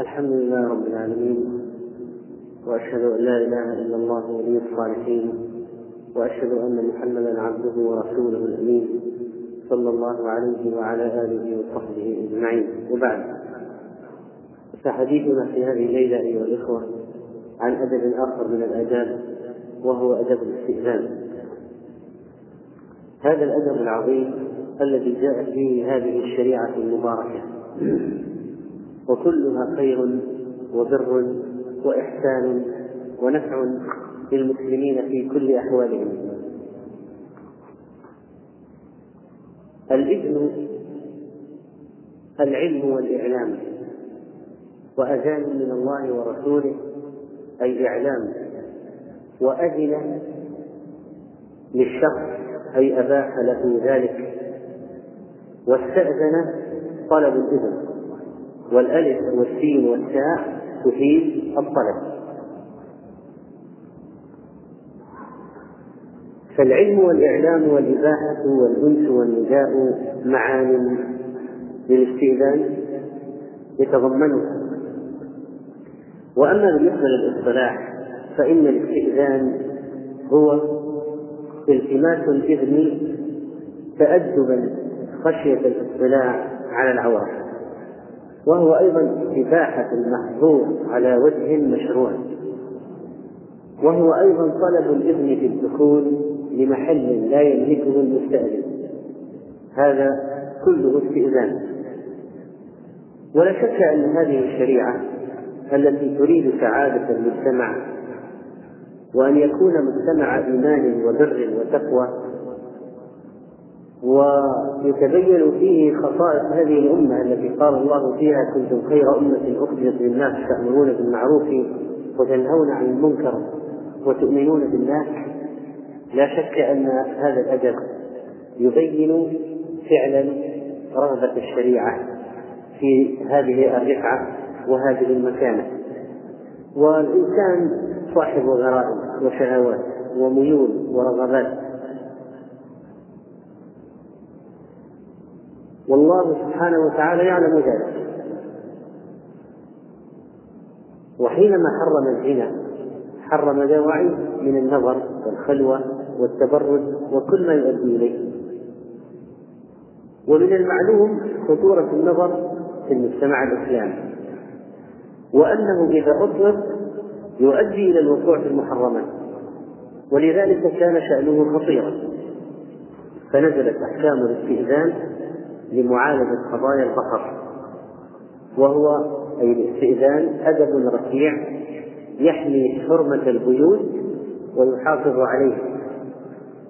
الحمد لله رب العالمين وأشهد أن لا إله إلا الله ولي الصالحين وأشهد أن محمدا عبده ورسوله الأمين صلى الله عليه وعلى آله وصحبه أجمعين. وبعد فحديثنا في هذه الليلة أيها الإخوة عن أدب آخر من الأداب وهو أدب الاستئذان. هذا الأدب العظيم الذي جاءت به هذه الشريعة المباركة. وكلها خير وبر وإحسان ونفع للمسلمين في كل أحوالهم. الإذن العلم والإعلام. وأذان من الله ورسوله أي إعلام. وأذن للشخص أي أباح له ذلك. واستأذن طلب الإذن. والألف والسين والتاء تفيد الطلب. فالعلم والإعلام والإباحة والأنس والنداء معان للاستئذان يتضمنها وأما بالنسبة للاصطلاح فإن الاستئذان هو التماس الإذن تأدبا خشية الاطلاع على العورة وهو أيضا إباحة المحظور على وجه مشروع. وهو أيضا طلب الإذن في الدخول لمحل لا يملكه المستأذن. هذا كله استئذان. ولا شك أن هذه الشريعة التي تريد سعادة المجتمع وأن يكون مجتمع إيمان وبر وتقوى ويتبين فيه خصائص هذه الأمة التي قال الله فيها كنتم خير أمة أخرجت للناس تأمرون بالمعروف وتنهون عن المنكر وتؤمنون بالله. لا شك أن هذا الأدب يبين فعلا رغبة الشريعة في هذه الرفعة وهذه المكانة. والإنسان صاحب غرائز وشهوات وميول ورغبات والله سبحانه وتعالى يعلم ذلك. وحينما حرم الزنا حرم دواعي من النظر والخلوة والتبرج وكل ما يؤدي إليه. ومن المعلوم خطورة النظر في المجتمع الإسلامي وأنه إذا أطلق يؤدي إلى الوقوع في المحرمات. ولذلك كان شأنه خطيرا. فنزلت أحكام الاستئذان لمعالجة قضايا البصر وهو أي الاستئذان أدب رفيع يحمي حرمة البيوت ويحافظ عليها.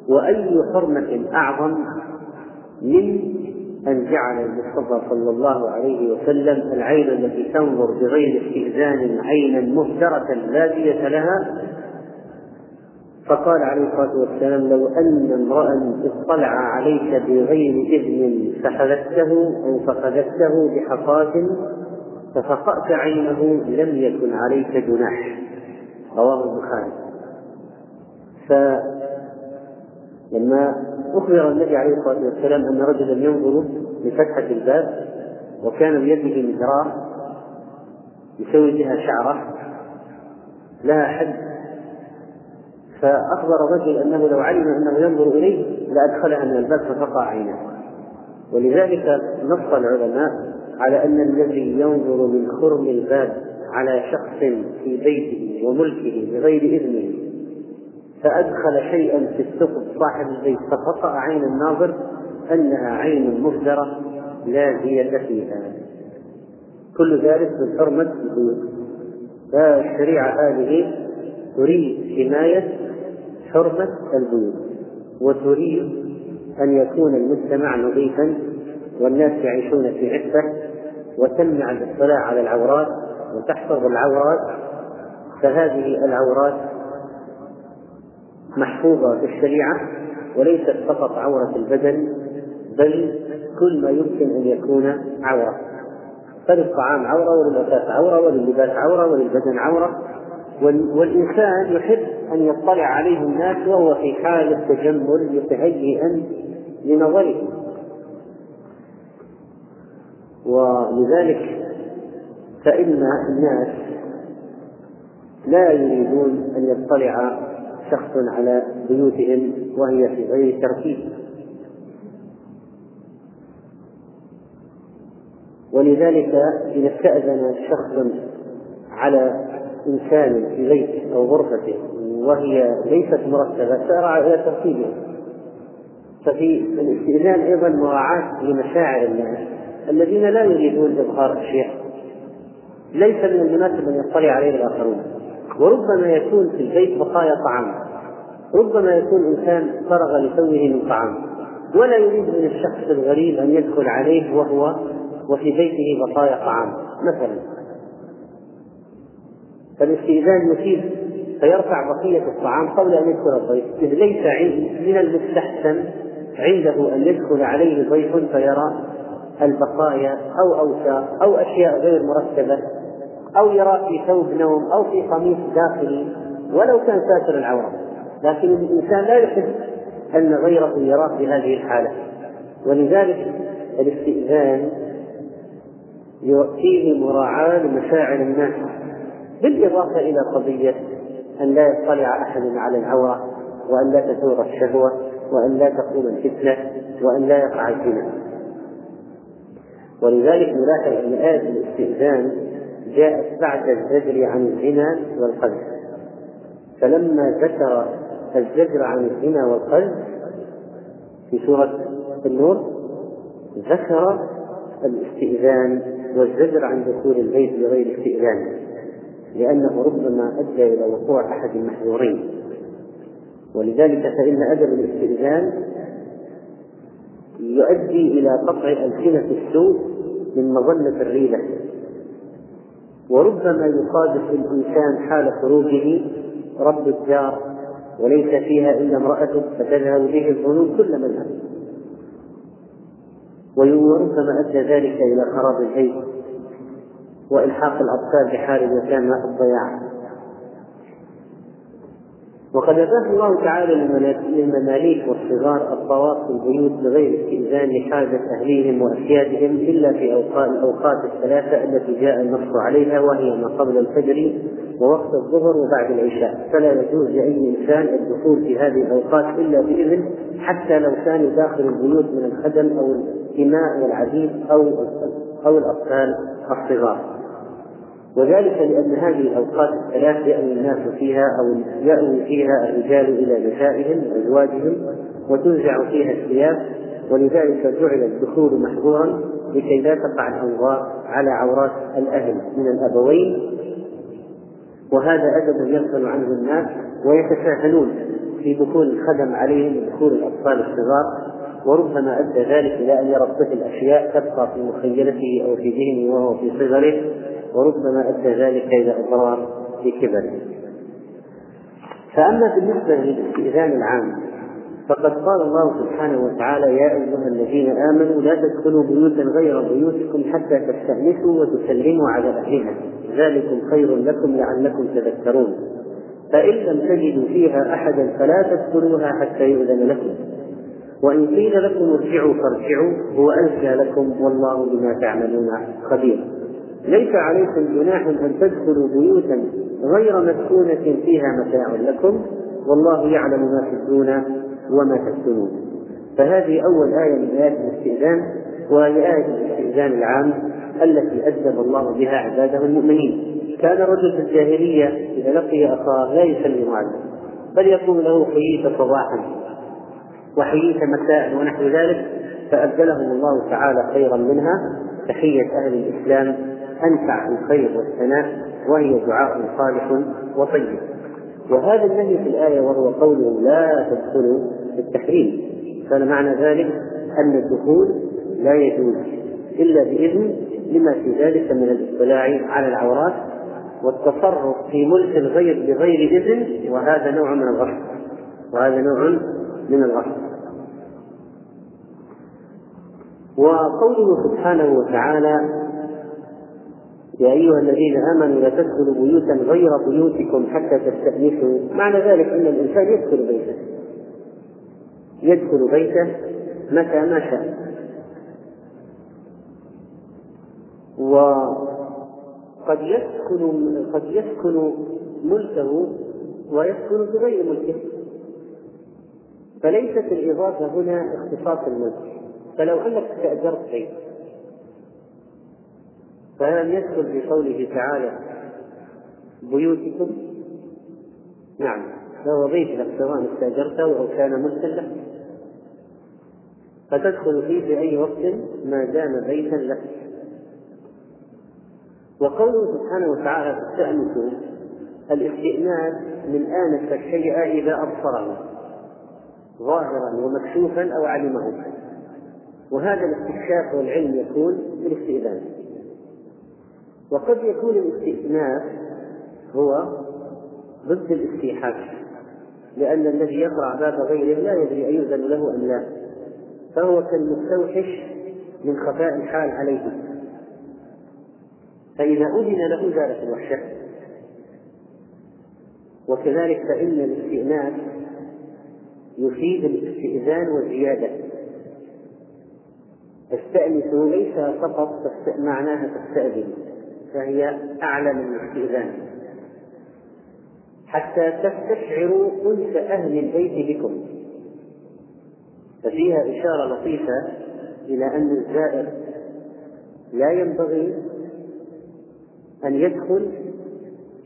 وأي حرمة أعظم من أن جعل المصطفى صلى الله عليه وسلم العين التي تنظر بغير استئذان عينا مهدرة لا لها فقال عليه الصلاة والسلام لو أن امرا اطلع عليك بغير إذن فحذفته أو فقذفته بحصاة ففقأت عينه لم يكن عليك جناح. رواه البخاري. فلما أخبر النبي عليه الصلاة والسلام أن رجلا ينظر لفتحة الباب وكان بيده مزرار يسوي بها شعرة لها حد فأخبر الرجل أنه لو علم أنه ينظر إليه لأدخلها من الباب ففقع عينه ولذلك نص العلماء على أن الذي ينظر من خرم الباب على شخص في بيته وملكه بغير إذنه فأدخل شيئا في الثقب صاحب البيت ففقع عين الناظر أنها عين مهدرة لا زيادة فيها كل ذلك من حرمة البيوت. فالشريعة هذه تريد حماية حرمة البيوت وتريد أن يكون المجتمع نظيفا والناس يعيشون في عفة وتمنع الاطلاع على العورات وتحفظ العورات. فهذه العورات محفوظة في الشريعة وليست فقط عورة البدن بل كل ما يمكن أن يكون عورة. فللطعام عورة وللأساس عورة وللباس عورة وللبدن عورة. والإنسان يحب أن يطلع عليه الناس وهو في حالة تجمل متهيئا لنظره. ولذلك فإن الناس لا يريدون أن يطلع شخص على بيوتهم وهي في غير ترتيب. ولذلك إذا استأذن شخص على إنسان في بيته أو غرفته وهي ليست مرتبة سارع إلى ترتيبها. ففي الاستئذان أيضا مراعاة لمشاعر الناس الذين لا يريدون إظهار أشياء ليس من المناسب أن يطلع عليه الآخرون. وربما يكون في البيت بقايا طعام. ربما يكون إنسان فرغ لتوه من طعام. ولا يريد من الشخص الغريب أن يدخل عليه وهو وفي بيته بقايا طعام مثلا. فالاستئذان يفيد فيرفع بقية الطعام قبل أن يدخل الضيف. إذ ليس من المستحسن عنده أن يدخل عليه ضيف فيرى البقايا أو أوساخ أو أشياء غير مرتبة أو يرى في ثوب نوم أو في قميص داخلي ولو كان ساتر العورة. لكن الإنسان لا يحب أن غيره يراه في هذه الحالة. ولذلك الاستئذان فيه مراعاة لمشاعر الناس بالإضافة إلى قضية أن لا يطلع أحد على العورة وأن لا تثور الشهوة وأن لا تقوم الفتنة وأن لا يقع الزنا. ولذلك نلاحظ أن آية الاستئذان جاءت بعد الزجر عن الزنا والقذف. فلما ذكر الزجر عن الزنا والقذف في سورة النور ذكر الاستئذان والزجر عن دخول البيت بغير استئذان. لأنه ربما أدى إلى وقوع أحد المحذورين. ولذلك فإن أدب الاستئذان يؤدي إلى قطع ألسنة السوء من مظلة الريبة. وربما يصادف الإنسان حال خروجه رب الدار وليس فيها إلا امرأته فتذهب به الظنون كل مذهب. وربما أدى ذلك إلى خراب البيت وإلحاق الأطفال بحال ماء الضياع. وقد أباح الله تعالى للمماليك والصغار الطواف في البيوت بغير استئذان لحاجة أهليهم وأسيادهم إلا في أوقات الأوقات الثلاثة التي جاء النص عليها وهي ما قبل الفجر ووقت الظهر وبعد العشاء. فلا يجوز لأي إنسان الدخول في هذه الأوقات إلا بإذن حتى لو كانوا داخل البيوت من الخدم أو الإماء والعبيد أو أو الأطفال الصغار. وذلك لأن هذه الأوقات الثلاث يأوي الناس فيها أو يأوي فيها الرجال إلى نسائهم وأزواجهم وتنزع فيها الثياب ولذلك جعل الدخول محظورا لكي لا تقع الأنظار على عورات الأهل من الأبوين. وهذا أدب يغفل عنه الناس ويتساهلون في دخول الخدم عليهم ودخول الأطفال الصغار وربما أدى ذلك إلى أن يرى الطفل أشياء تبقى في مخيلته أو في ذهنه وهو في صغره. وربما أدى ذلك إلى إضرار في كبره. فأما بالنسبة للاستئذان العام فقد قال الله سبحانه وتعالى يا أيها الذين آمنوا لا تدخلوا بيوتا غير بيوتكم حتى تستأنسوا وتسلموا على أهلها. ذلكم خير لكم لعلكم تذكرون. فإن لم تجدوا فيها أحدا فلا تدخلوها حتى يؤذن لكم. وإن قيل لكم ارجعوا فارجعوا هو أزكى لكم والله بما تعملون خبير. ليس عليكم جناح أن تدخلوا بيوتا غير مسكونة فيها متاع لكم والله يعلم ما تبدون وما تكتمون. فهذه أول آية من آيات الاستئذان وهي آية الاستئذان العام التي أدب الله بها عباده المؤمنين. كان رجل في الجاهلية إذا لقي أخاه لا يسلم عليه بل يقول له حييت صباحا وحييت مساء ونحو ذلك فأبدلهم الله تعالى خيرا منها تحية أهل الإسلام أنفع الخير والثناء وهي دعاء صالح وطيب. وهذا النهي في الآية وهو قوله لا تدخلوا بالتحريم كان معنى ذلك؟ أن الدخول لا يجوز إلا بإذن لما في ذلك من الاطلاع على العورات والتصرف في ملك الغير بغير إذن وهذا نوع من الغصب وهذا نوع من الغصب وقوله سبحانه وتعالى يا أيها الذين آمنوا لا تدخلوا بيوتا غير بيوتكم حتى تستأنسوا. معنى ذلك أن الإنسان يدخل بيته. يدخل بيته متى ما شاء. قد يسكن قد يسكن ملكه ويسكن في غير ملكه. فليست الإضافة هنا اختصاص الملك. فلو أنك استأجرت بيت فلم يدخل في قوله تعالى بيوتكم. نعم فهو بيت لك سواء استأجرته أو كان ملكا لك فتدخل فيه في أي وقت ما دام بيتا لك. وقوله سبحانه وتعالى تستأنسوا الاستئناس من آنس الشيء إذا أبصره ظاهرا ومكشوفا أو علمه. وهذا الاستكشاف والعلم يكون بالاستئذان وقد يكون الاستئناس هو ضد الاستيحاء لأن الذي يقرع باب غيره لا يدري أيؤذن له أم لا فهو كالمستوحش من خفاء الحال عليه. فإذا أذن له زالت الوحشة. وكذلك فإن الاستئناس يفيد الاستئذان والزيادة. استأنسوا ليس فقط معناها تستأذن فهي أعلى من الاستئذان حتى تستشعروا أنس أهل البيت بكم. ففيها إشارة لطيفة إلى أن الزائر لا ينبغي أن يدخل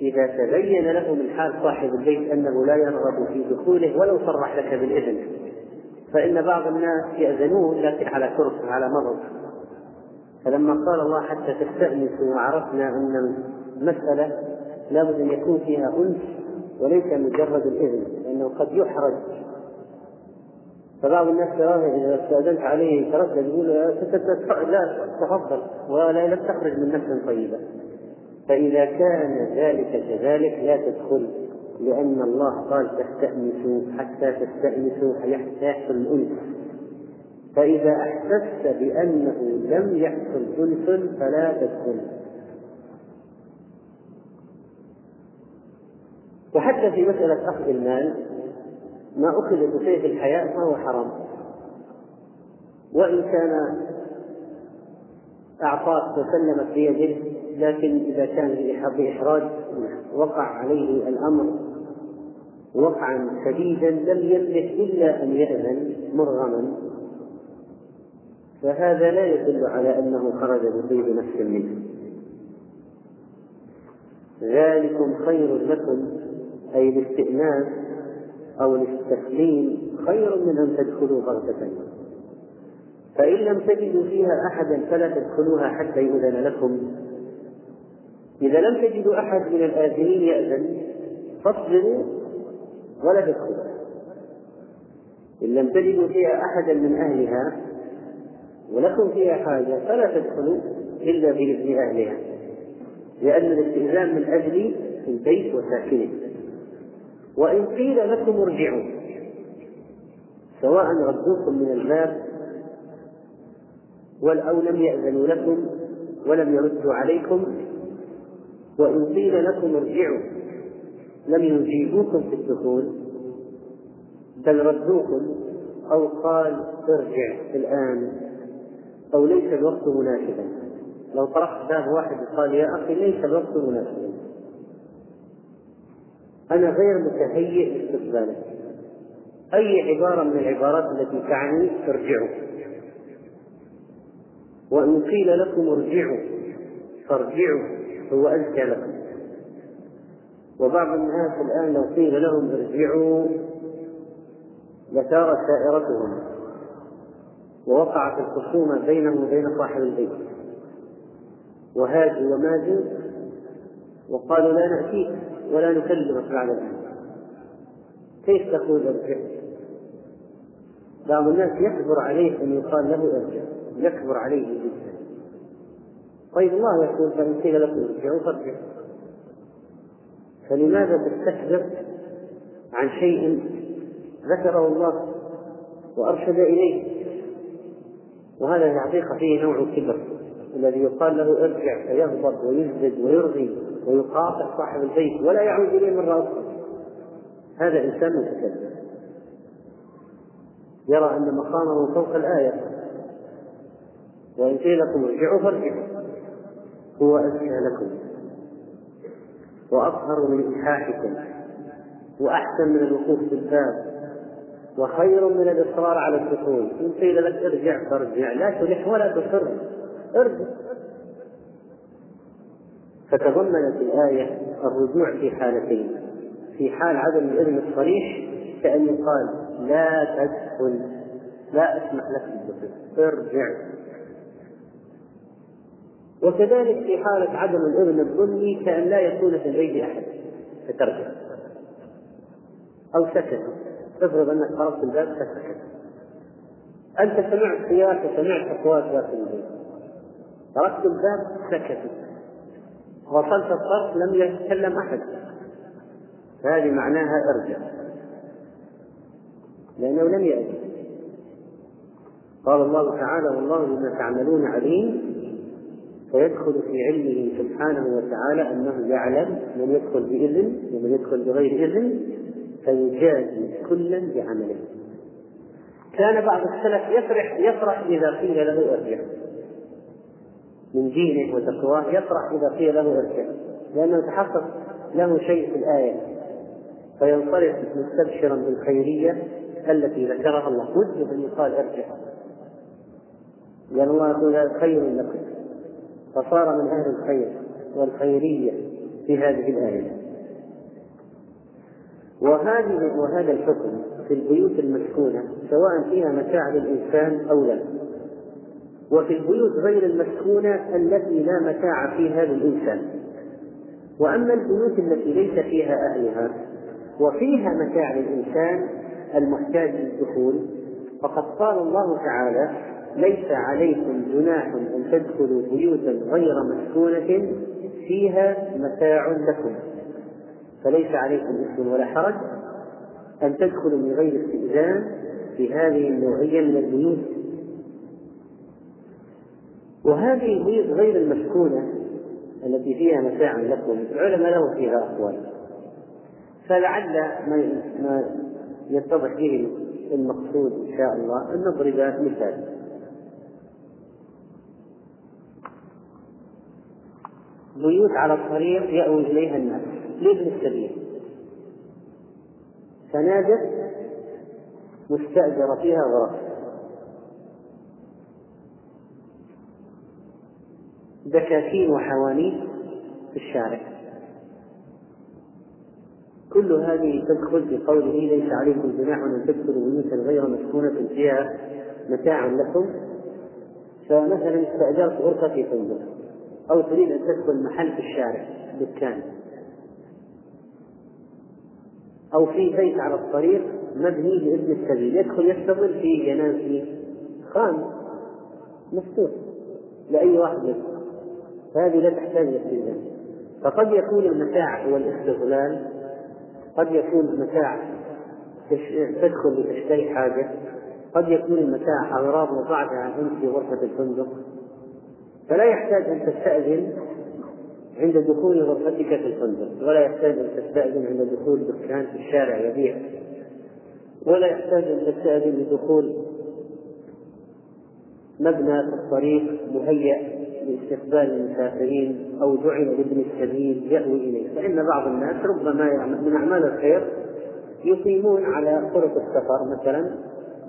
إذا تبين له من حال صاحب البيت أنه لا يرغب في دخوله ولو صرح لك بالإذن. فإن بعض الناس يأذنون لكن على كرس على مرض. فلما قال الله حتى تستأنسوا وعرفنا أن المسألة لابد أن يكون فيها أنس وليس مجرد الإذن لأنه قد يحرج. فبعض الناس إذا استأذنت عليه تردد يقول لا تفضل ولا لم تخرج من نفس طيبة. فإذا كان ذلك كذلك لا تدخل لأن الله قال تستأنسوا حتى تستأنسوا فيحصل الأنس. فإذا أحسست بأنه لم يحصل أنس فلا تدخل. وحتى في مسألة أخذ المال ما أخذ بسيف الحياء فهو حرام. وإن كان أعطاك وسلمك بيده لكن إذا كان بإحراج وقع عليه الأمر وقعا شديدا لم يملك إلا أن يأذن مرغما. فهذا لا يدل على أنه خرج بطيب نفس منه ذلكم خير لكم أي الاستئناس أو الاستسليم خير من أن تدخلوا بغتة فإن لم تجدوا فيها أحدا فلا تدخلوها حتى يؤذن لكم. إذا لم تجدوا أحد من الآذنين يأذن فاصبروا ولا تدخلوا إن لم تجدوا فيها أحدا من أهلها ولكم فيها حاجة فلا تدخلوا إلا بإذن أهلها. لأن الاستئذان من أجل البيت وساكنه. وإن قيل لكم ارجعوا. سواء ردوكم من الباب أو لم يأذنوا لكم ولم يردوا عليكم وإن قيل لكم ارجعوا لم يجيبوكم في الدخول بل ردوكم أو قال ارجع الآن. أو ليس الوقت مناسبا. لو طرحت باب واحد وقال يا أخي ليس الوقت مناسبا. أنا غير متهيئ لاستقبالك. أي عبارة من العبارات التي تعني ارجعوا. وإن قيل لكم ارجعوا فارجعوا هو أزكى لكم. وبعض الناس الآن لو قيل لهم ارجعوا لثارت سائرتهم. ووقعت الخصومة بينهم وبين صاحب البيت. وهاجوا وماجوا وقالوا لا نأتيك ولا نكلمك بعد الآن كيف تقول أرجع؟ بعض الناس يكبر عليه أن يقال له أرجع. يكبر عليه جدا. طيب الله يقول فإن قيل لكم ارجعوا فارجعوا. فلماذا تستكبر عن شيء ذكره الله وأرشد إليه؟ وهذا الحقيقة فيه نوع كبر الذي يقال له ارجع فيغضب ويزدد ويرغي ويقاطع صاحب البيت ولا يعود إليه مرة أخرى. هذا إنسان متكبر يرى أن مقامه فوق الآية. وإن قيل لكم ارجعوا فارجعوا. هو أزكى لكم. وأطهر من إلحاحكم وأحسن من الوقوف في الباب. وخير من الإصرار على الدخول. إن قيل لك ارجع فارجع لا تلح ولا تصر ارجع. فتضمنت الآية الرجوع في حالتين. في حال عدم الإذن الصريح كأن يقال لا تدخل. لا أسمح لك بالدخول ارجع. وكذلك في حالة عدم الإذن الظلمي كأن لا يكون في البيت أحد. فترجع. أو سكت. افرض أنك خرجت الباب فسكت أنت سمعت صياح وسمعت أصوات داخل البيت تركت الباب سكتوا وصلت الطرف لم يتكلم أحد. فهذه معناها أرجع. لأنه لم يأتي. قال الله تعالى والله بما تعملون عليم. فيدخل في علمه سبحانه وتعالى أنه يعلم من يدخل بإذن ومن يدخل بغير إذن. فيجازي كلا بعمله. كان بعض السلف يفرح يفرح إذا قيل له أرجع. من دينه وتقواه يفرح إذا قيل له أرجع. لأنه تحقق له شيء في الآية. فينصرف مستبشرا بالخيرية التي ذكرها الله. وده أن يقال أرجع. لأن الله يقول خير لكم. فصار من أهل الخير والخيرية في هذه الآية. وهذه وهذا الحكم في البيوت المسكونة سواء فيها متاع للإنسان أو لا. وفي البيوت غير المسكونة التي لا متاع فيها للإنسان. وأما البيوت التي ليس فيها أهلها وفيها متاع للإنسان المحتاج للدخول فقد قال الله تعالى ليس عليكم جناح أن تدخلوا بيوتا غير مسكونة فيها متاع لكم. فليس عليكم إثم ولا حرج أن تدخلوا من غير استئذان في هذه النوعية من البيوت. وهذه البيوت غير المسكونة التي فيها متاع لكم العلماء لهم فيها أقوال. فلعل ما ما يتضح به المقصود إن شاء الله أن نضرب مثال. بيوت على الطريق يأوي إليها الناس. لابن السبيل فنادت مستأجرة فيها غرف دكاكين وحوانيت في الشارع. كل هذه تدخل في قوله ليس عليكم جناح أن تدخلوا بيوتا غير مسكونة فيها متاع لكم. فمثلا استأجرت غرفة في فندق. أو تريد أن تدخل محل في الشارع دكان. أو في بيت على الطريق مبني لابن السبيل يدخل يستظل في جنان خان مفتوح لأي واحد يدخل. فهذه لا تحتاج إلى استئذان. فقد يكون المتاع هو الاستغلال قد يكون المتاع تدخل لتشتري حاجة قد يكون المتاع أغراض وضعتها أنت في غرفة الفندق. فلا يحتاج أن تستأذن عند دخول غرفتك في الفندق ولا يحتاج أن تستأذن عند دخول دكان في الشارع يبيع. ولا يحتاج أن تستأذن لدخول مبنى في الطريق مهيأ لاستقبال المسافرين أو جعل لابن السبيل يأوي إليه. فإن بعض الناس ربما من أعمال الخير يقيمون على طرق السفر مثلا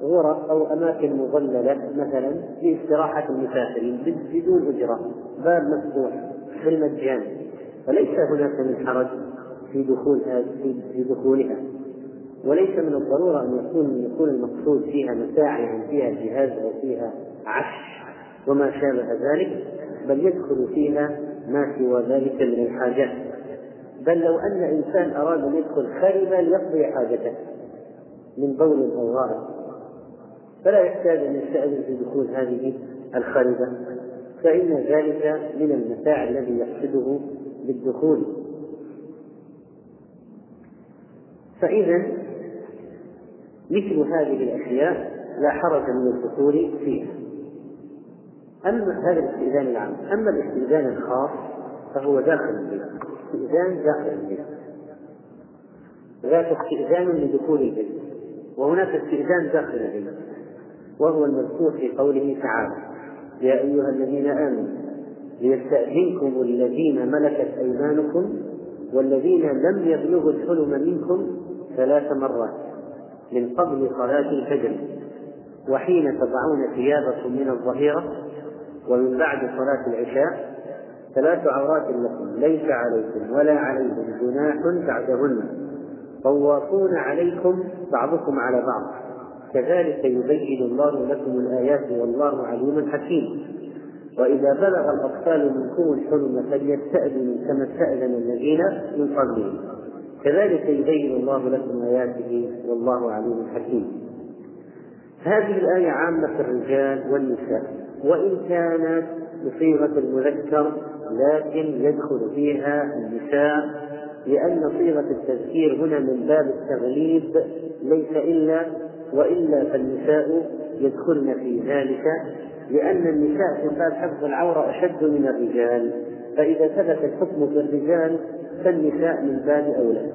غرف أو أماكن مظللة مثلا لاستراحة المسافرين بدون أجرة باب مفتوح. بالمجان فليس هناك من حرج في دخول في دخولها. وليس من الضرورة أن يكون يكون المقصود فيها متاع يعني فيها جهاز أو فيها عفش وما شابه ذلك بل يدخل فيها ما سوى ذلك من الحاجات. بل لو أن إنسان أراد أن يدخل خربا ليقضي حاجته من بول أو غائط فلا يحتاج أن يستأذن في دخول هذه الخربة فإن ذلك من المتاع الذي يقصده بالدخول. فإذا مثل هذه الأشياء لا حرج من الدخول فيها. أما هذا الاستئذان العام أما الاستئذان الخاص فهو داخل البيت استئذان داخل البيت ذاك استئذان لدخول البيت وهناك استئذان داخل البيت وهو المذكور في قوله تعالى يا أيها الذين آمنوا ليستأذنكم الذين ملكت أيمانكم والذين لم يبلغوا الحلم منكم ثلاث مرات من قبل صلاة الفجر وحين تضعون ثيابكم من الظهيرة ومن بعد صلاة العشاء ثلاث عورات لكم ليس عليكم ولا عليهم جناح بعدهن طوافون عليكم بعضكم على بعض. كذلك يبين الله لكم الآيات والله عليم حكيم. وإذا بلغ الأطفال منكم الحلم فليستأذنوا كما استأذن الذين من قبلهم. كذلك يبين الله لكم آياته والله عليم حكيم. هذه الآية عامة في الرجال والنساء. وإن كانت بصيغة المذكر لكن يدخل فيها النساء لأن صيغة التذكير هنا من باب التغليب ليس إلا وإلا فالنساء يدخلن في ذلك لأن النساء في باب حفظ العورة أشد من الرجال. فإذا ثبت الحكم في الرجال فالنساء من باب أولى.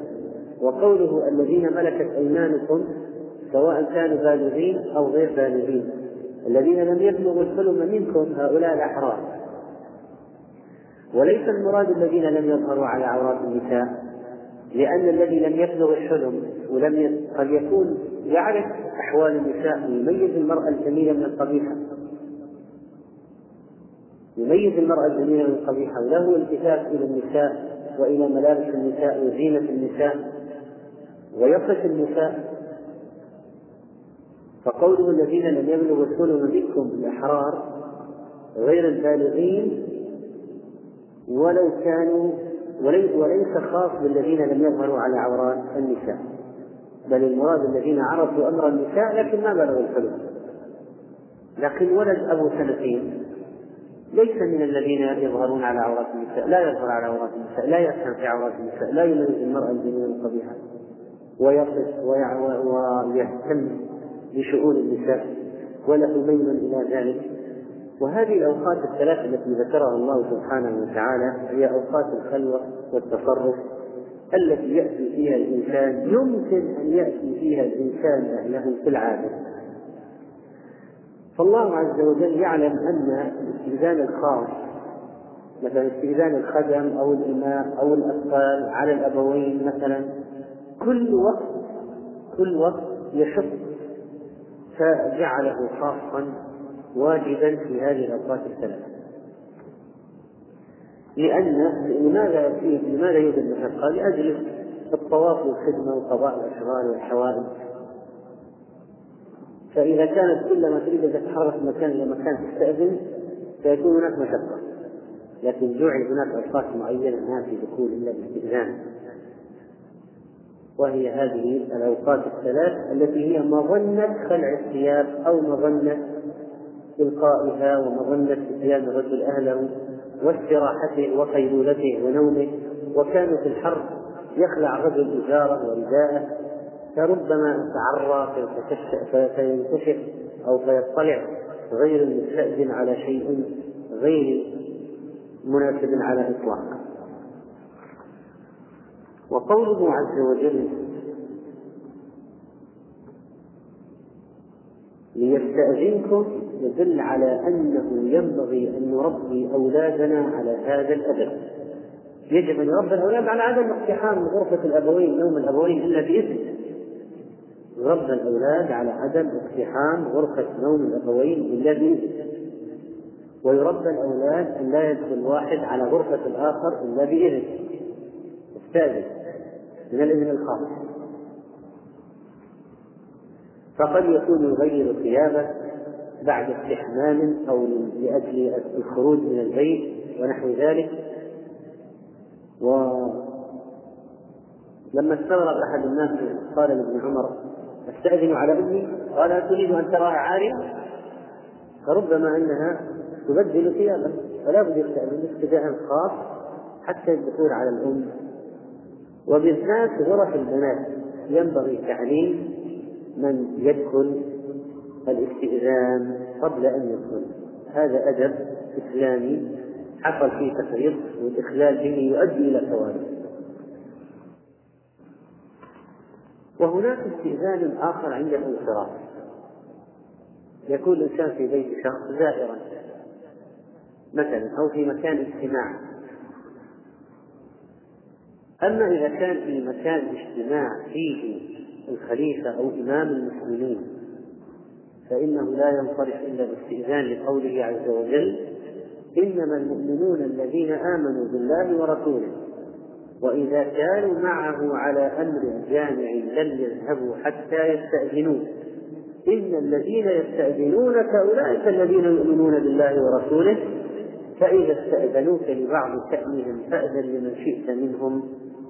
وقوله الذين ملكت أيمانكم سواء كانوا بالغين أو غير بالغين. الذين لم يبلغوا الحلم منكم هؤلاء الأحرار. وليس المراد الذين لم يظهروا على عورات النساء لأن الذي لم يبلغ الحلم ولم. قد يكون يعرف أحوال النساء ويميز المرأة الجميلة من القبيحة. يميز المرأة الجميلة من القبيحة. وله التفات إلى النساء وإلى ملابس النساء وزينة النساء. ويصف النساء. فقوله الذين لم يبلغوا الحلم منكم الأحرار غير البالغين ولو كانوا وليس خاص بالذين لم يظهروا على عورات النساء. بل المراد الذين عرفوا أمر النساء لكن ما بلغوا الحلم. لكن ولد أبو سنتين ليس من الذين يظهرون على عورات النساء لا يظهر على عورات النساء لا يفهم في عورات النساء لا يميز المرأة الجميلة القبيحة ويصف ويهتم بشؤون النساء وله ميل إلى ذلك. وهذه الأوقات الثلاث التي ذكرها الله سبحانه وتعالى هي أوقات الخلوة والتصرف. التي يأتي فيها الإنسان يمكن أن يأتي فيها الإنسان أهله في العادة. فالله عز وجل يعلم أن الاستئذان الخاص مثلا استئذان الخدم أو الإماء أو الأطفال على الأبوين مثلا كل وقت كل وقت يشق. فجعله خاصا واجبا في هذه الأوقات الثلاث لأن لماذا فيه لماذا يوجد مشقة؟ لأجل الطواف والخدمة وقضاء الأشغال والحوائج. فإذا كانت كلما تريد أن تتحرك من مكان إلى مكان تستأذن سيكون هناك مشقة. لكن جعل هناك أوقات معينة ما في دخول إلا باستئذان. وهي هذه الأوقات الثلاث التي هي مظنة خلع الثياب أو مظنة إلقائها ومظنة إتيان الرجل أهله. واستراحته وقيلولته ونومه وكانوا في الحرب يخلع الرجل إزارة ورداءه فربما تعرى فينكشف أو فيطلع غير المستأذن على شيء غير مناسب على الإطلاق وقوله عز وجل ليستأذنكم يدل على أنه ينبغي أن نربي أولادنا على هذا الأدب. يجب أن يربي الأولاد على عدم اقتحام غرفة الأبوين نوم الأبوين إلا بإذن يربى الأولاد على عدم اقتحام غرفة نوم الأبوين إلا بإذن ويربى الأولاد أن لا يدخل واحد على غرفة الآخر إلا بإذن الثالث من الإذن الخاص. فقد يكون يغير ثيابه بعد استحمام أو لأجل الخروج من البيت ونحو ذلك. ولما استغرب أحد الناس قال لابن عمر أستأذن على ابني؟ قال تريد أن تراها عارية فربما أنها تبدل ثيابه فلا بد يستأذن استداء خاص حتى الدخول على الأم. وبالذات غرف البنات ينبغي تعليم من يدخل الاستئذان قبل أن يدخل. هذا أدب إسلامي حصل فيه تفريط والإخلال به يؤدي إلى كوارث وهناك استئذان آخر عند الانصراف. يكون الإنسان في بيت شخص زائرا مثلا أو في مكان اجتماع. أما إذا كان في مكان اجتماع فيه الخليفة أو إمام المسلمين فإنه لا ينصرف إلا باستئذان لقوله عز وجل إنما المؤمنون الذين آمنوا بالله ورسوله وإذا كانوا معه على أمر جامع لم يذهبوا حتى يستأذنوه. إن الذين يستأذنونك أولئك الذين يؤمنون بالله ورسوله فإذا استأذنوك لبعض شأنهم فأذن لمن شئت منهم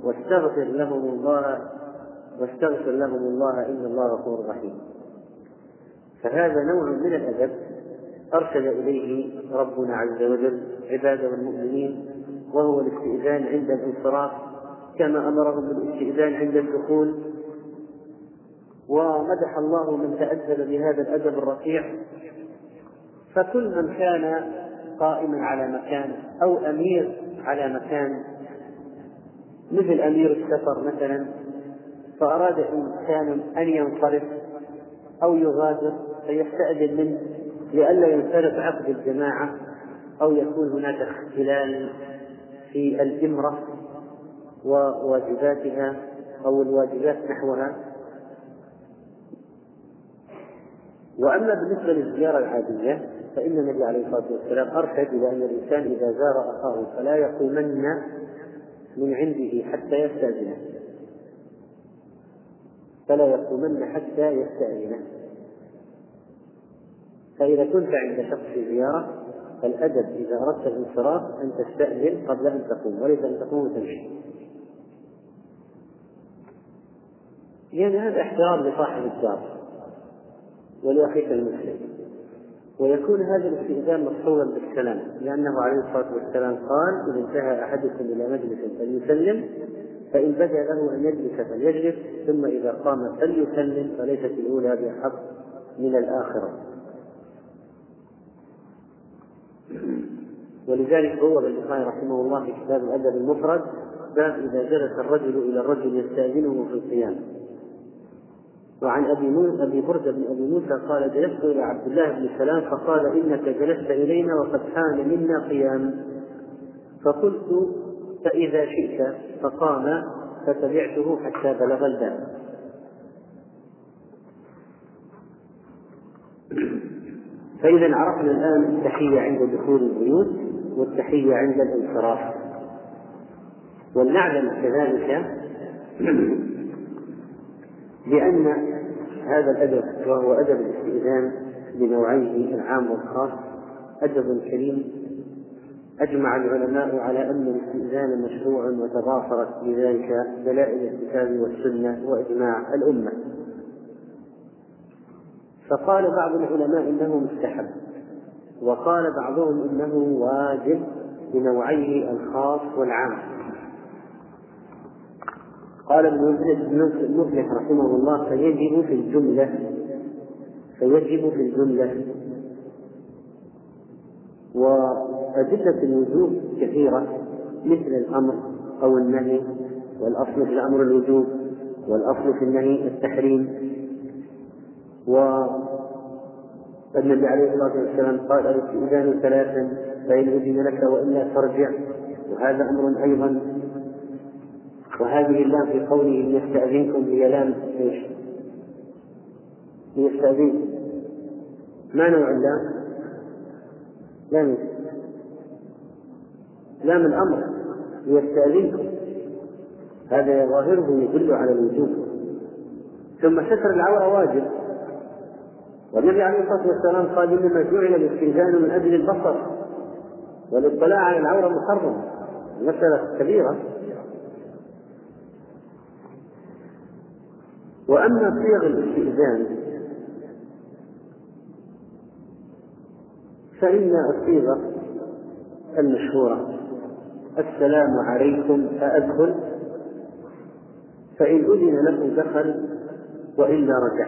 واستغفر لهم الله واستغفر لهم الله إن الله غفور رحيم. فهذا نوع من الأدب أرشد إليه ربنا عز وجل عباده المؤمنين وهو الاستئذان عند الانصراف كما أمرهم بالاستئذان عند الدخول. ومدح الله من تأدب بهذا الأدب الرفيع فكل من كان قائما على مكان أو أمير على مكان مثل أمير السفر مثلا فأراد إنسان أن ينصرف أو يغادر فيستأذن منه لئلا ينصرف عقد الجماعة أو يكون هناك اختلال في الإمرة وواجباتها أو الواجبات نحوها. وأما بالنسبة للزيارة العادية فإن النبي عليه الصلاة والسلام أرشد إلى أن الإنسان إذا زار أخاه فلا يقومن من عنده حتى يستأذنه. فلا يقومن حتى يستأذنه فإذا كنت عند شخص في زيارة فالأدب إذا أردت الانصراف أن تستأذن قبل أن تقوم وليس أن تقوم وتمشي لأن هذا احترام لصاحب الدار ولأخيك المسلم. ويكون هذا الاستئذان مصحوبا بالسلام لأنه عليه الصلاة والسلام قال إذا انتهى أحدكم إلى مجلس فليسلم فإن بدا له أن يجلس فليجلس ثم إذا قام فليسلم فليست الأولى بأحق من الآخرة. ولذلك بوب البخاري رحمه الله في كتاب الأدب المفرد باب إذا جلس الرجل إلى الرجل يستأذنه في القيام. وعن أبي موسى أبي برده بن أبي موسى قال جلست إلى عبد الله بن سلام فقال إنك جلست إلينا وقد حان منا قيام. فقلت فاذا شئت فقام فتبعته حتى بلغ الباب. فإذا عرفنا الآن التحية عند دخول البيوت والتحية عند الانصراف. ولنعلم كذلك بأن هذا الأدب وهو أدب الاستئذان بنوعيه العام والخاص أدب كريم أجمع العلماء على أن الاستئذان مشروع وتضافرت بذلك دلائل الكتاب والسنة وإجماع الأمة. فقال بعض العلماء إنه مستحب وقال بعضهم إنه واجب بنوعيه الخاص والعام. قال ابن المفلح رحمه الله فيجب في الجملة فيجب في الجملة وأدلة الوجوب كثيرة مثل الأمر أو النهي والأصل في الأمر الوجوب والأصل في النهي التحريم. والنبي عليه الصلاة والسلام قال الاستئذان ثلاثا؟ فإن أذن لك وإلا فارجع. وهذا أمر أيضا. وهذه اللام في قوله ليستأذنكم هي لام؟ ليستأذنكم ما نوع اللام؟ لام لام الأمر ليستأذنكم. هذا ظاهره يدل على الوجوب. ثم ستر العورة واجب. والنبي عليه الصلاة والسلام قال إنما جعل الاستئذان من أجل البصر والاطلاع على العورة محرم. مسألة كبيرة. وأما صيغ الاستئذان فإن الصيغة المشهورة. السلام عليكم أأدخل فإن أذن له دخل وإلا رجع.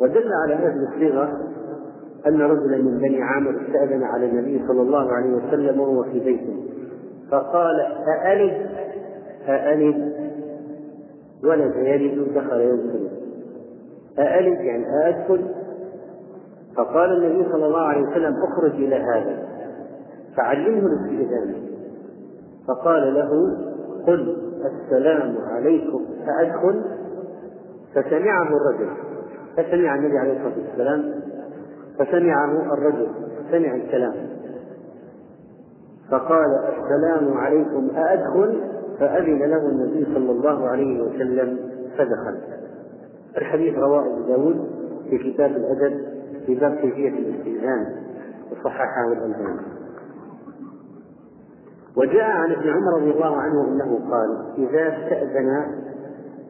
ودل على هذه الصيغة أن رجلا من بني عامر استأذن على النبي صلى الله عليه وسلم وهو في بيته. فقال أألد؟ أألد. ولد يلد دخل يدخل أألد يعني أدخل فقال النبي صلى الله عليه وسلم اخرج إلى هذا. فعلمه الاستئذان. فقال له قل السلام عليكم فأدخل. فسمعه الرجل. فسمع النبي عليه الصلاة والسلام. فسمعه الرجل. سمع الكلام. فقال السلام عليكم أأدخل فأذن له النبي صلى الله عليه وسلم فدخل. الحديث رواه أبو داود في كتاب الأدب. في باب كيفية الاستئذان وصححه الألباني. وجاء عن ابن عمر رضي الله عنه أنه قال إذا استأذن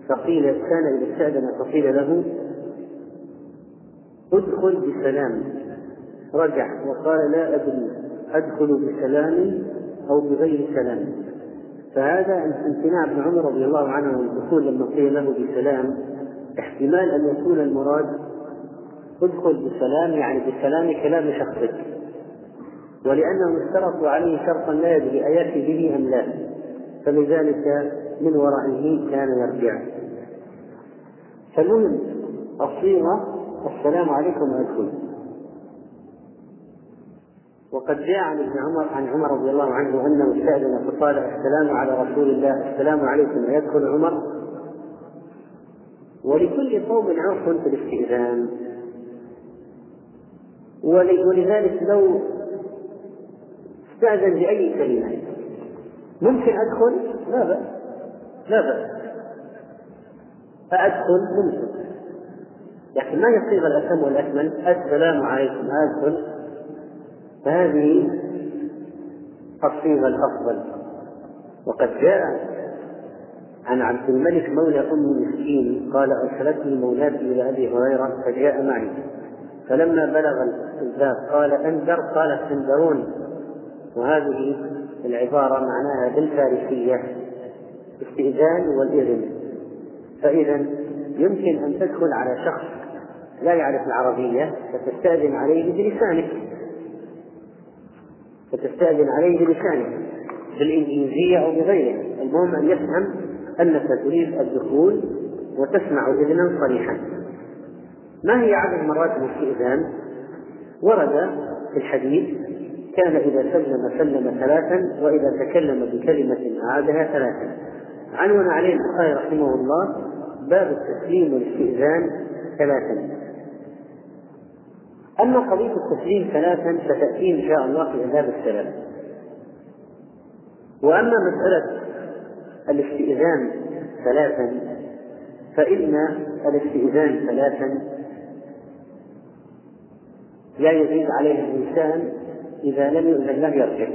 فقيل كان إذا استأذن فقيل له أدخل بسلام. رجع وقال لا أدري أدخل بسلام أو بغير سلام. فهذا امتناع ابن عمر رضي الله عنه من الدخول لما قيل له بسلام احتمال أن يكون المراد ادخل بسلام يعني بسلام كلام شخصك. ولأنهم اشترطوا عليه شرطا لا يدري أيأتي به أم لا. فلذلك من ورائه كان يرجع. فالمهم الصيغة السلام عليكم أدخل وقد جاء عن ابن عمر عن عمر رضي الله عنه أنه استأذن فقال السلام على رسول الله السلام عليكم. أيدخل عمر. ولكل قوم عرف في الاستئذان. ولذلك لو استأذن بأي كلمة ممكن أدخل؟ لا بأس لا بأس. فأدخل ممكن. لكن ما هي الصيغة الأتم والأكمل. السلام عليكم أدخل. فهذه الصيغة الأفضل. وقد جاء عن عبد الملك مولى أم مسكين قال أرسلتني مولاتي إلى أبي هريرة فجاء معي. فلما بلغ الباب قال أنذر قالت انذروني وهذه العبارة معناها بالفارسية استئذان والإذن. فإذا يمكن أن تدخل على شخص لا يعرف العربية فتستأذن عليه بلسانك. فتستأذن عليه بلسانك بالإنجليزية أو بغيره. المهم أن يفهم أنك تريد الدخول وتسمع إذنا صريحا. ما هي عدد مرات الاستئذان؟ ورد في الحديث كان إذا سلم سلم ثلاثا وإذا تكلم بكلمة أعادها ثلاثا. عنون عليه البخاري رحمه الله باب التسليم والاستئذان ثلاثا. أما قضية التسليم ثلاثا فتأتي إن شاء الله في آداب السلام. وأما مسألة الاستئذان ثلاثا فإن الاستئذان ثلاثا لا يزيد عليه الإنسان إذا لم يؤذن له يرجع.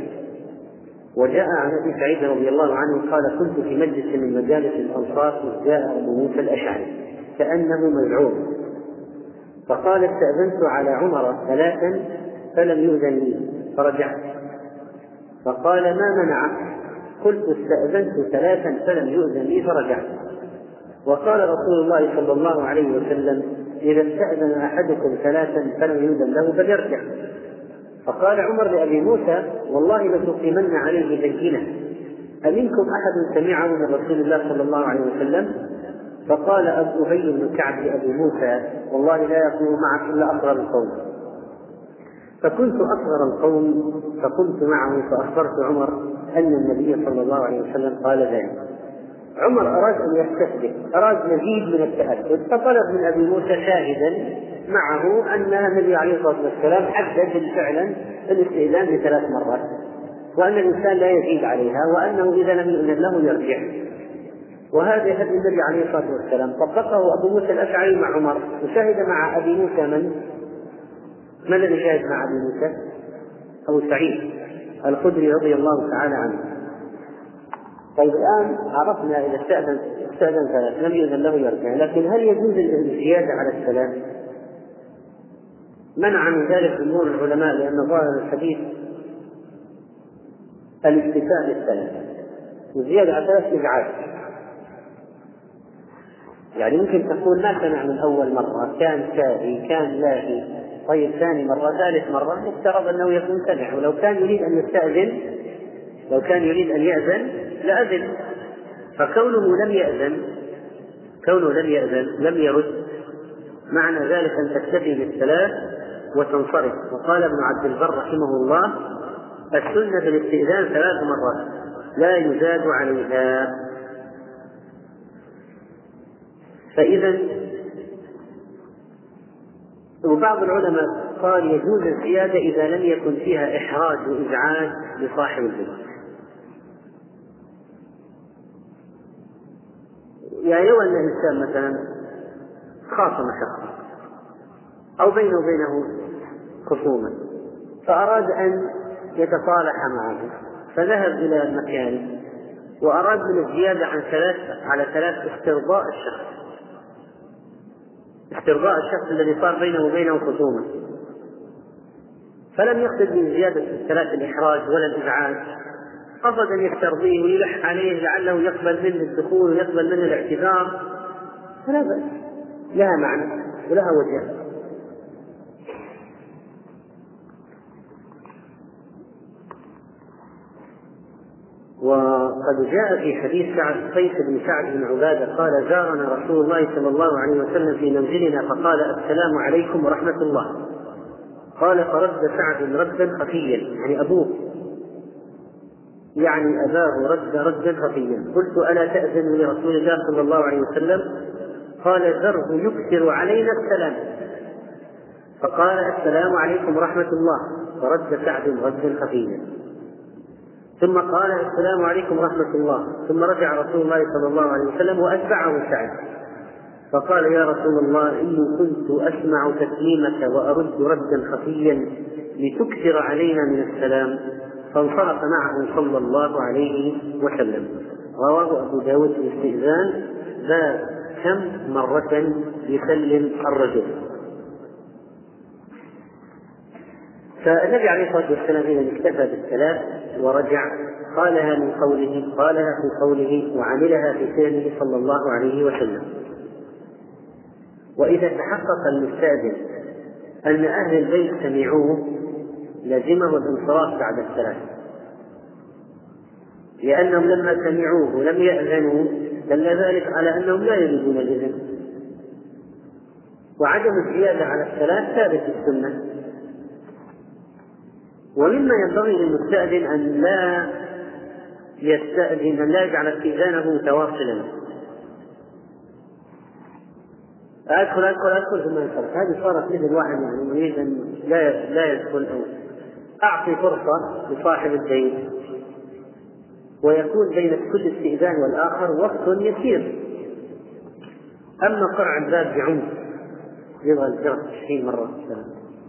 وجاء عن أبي سعيد رضي الله عنه قال كنت في مجلس من مجالس الأنصار اذ جاء أبو موسى الأشعري كأنه مزعوم. فقال استأذنت على عمر ثلاثا فلم يؤذن لي فرجعت. فقال ما منعك قلت استأذنت ثلاثا فلم يؤذن لي فرجعت. وقال رسول الله صلى الله عليه وسلم إذا استأذن أحدكم ثلاثا فلم يؤذن له فليرجع. فقال عمر لأبي موسى والله لتقيمن عليه بينة. أمنكم أحد سمعه من رسول الله صلى الله عليه وسلم؟ فقال أبو أبي بن كعب لأبي موسى والله لا يكون معك إلا أصغر القوم. فكنت أصغر القوم فقمت معه فأخبرت عمر أن النبي صلى الله عليه وسلم قال ذلك. عمر أراد أن يستثبت أراد مزيد من التأكد فطلب من أبي موسى شاهدا معه أن النبي عليه الصلاة والسلام حدد فعلا الاستئذان بثلاث مرات وأن الإنسان لا يزيد عليها وأنه إذا لم يؤذن له يرجع وهذا هدي النبي عليه الصلاة والسلام طبقه أبو موسى الأشعري مع عمر وشهد مع أبي موسى من؟ من الذي شهد مع أبي موسى؟ أبو سعيد الخدري رضي الله تعالى عنه طيب الآن عرفنا إذا استأذن استأذن ثلاث لم يؤذن له يرجع لكن هل يجوز الزيادة على الثلاث؟ منع من ذلك جمهور العلماء لأن ظاهر الحديث الاكتفاء بالثلاث وزيادة على ثلاث إزعاج يعني ممكن تقول ما سمع من أول مرة كان ساهي كان لاهي. طيب ثاني مرة ثالث مرة مفترض أنه يكون سمع. ولو كان يريد أن يستأذن لو كان يريد أن يأذن لأذن فكونه لم يأذن كونه لم يأذن لم يرد معنى ذلك أن تكتفي بالثلاث وتنصرف. وقال ابن عبد البر رحمه الله السنة في الاستئذان ثلاث مرات لا يزاد عليها. فإذا وبعض العلماء قال يجوز الزيادة إذا لم يكن فيها إحراج وإزعاج لصاحب البيت يعني لو أن الإنسان مثلا خاصم شخص أو بينه وبينه خصومة فأراد أن يتصالح معه فذهب إلى مكان وأراد من الزيادة عن ثلاث على ثلاث استرضاء الشخص. استرضاء الشخص الذي صار بينه وبينه خصومة فلم يقصد من زيادة الثلاث الإحراج ولا الإزعاج قصد أن يسترضيه ويلح عليه لعله يقبل منه الدخول ويقبل منه الاعتذار. فلا بأس. لها معنى ولها وجه. وقد جاء في حديث سعد قيس بن سعد بن عبادة قال زارنا رسول الله صلى الله عليه وسلم في منزلنا فقال السلام عليكم ورحمة الله. قال فرد سعد ردا خفيا يعني أبوه. يعني أباه رد ردا خفيا قلت ألا تأذن لرسول الله صلى الله عليه وسلم؟ قال ذره يكثر علينا السلام. فقال السلام عليكم ورحمة الله. فرد سعد ردا خفيا. ثم قال السلام عليكم ورحمة الله. ثم رجع رسول الله صلى الله عليه وسلم وأتبعه سعد. فقال يا رسول الله إني كنت أسمع تسليمك وأرد ردا خفيا لتكثر علينا من السلام. فانصرف معه صلى الله عليه وسلم. رواه أبو داود في الاستئذان باب كم مرة يسلم الرجل؟ فالنبي عليه الصلاة والسلام إذا اكتفى بالثلاث ورجع قالها من قوله قالها في قوله وعملها في فعله صلى الله عليه وسلم. وإذا تحقق المستأذن أن أهل البيت سمعوه لزمه الانصراف بعد الثلاث لأنهم لما سمعوه لم يأذنوا دل ذلك على أنهم لا يريدون الإذن. وعدم الزيادة على الثلاث ثابت في السنة. ومما ينبغي للمستأذن أن لا يستأذن أن لا يجعل استئذانه متواصلا. أدخل أدخل أدخل ثم ينصرف هذه صارت مثل واحد يعني يريد أن لا لا يدخل أو أعطي فرصة لصاحب الدين. ويكون بين كل استئذان والآخر وقت يسير. أما قرع الباب بعنف يبغى الجرس 20 مرة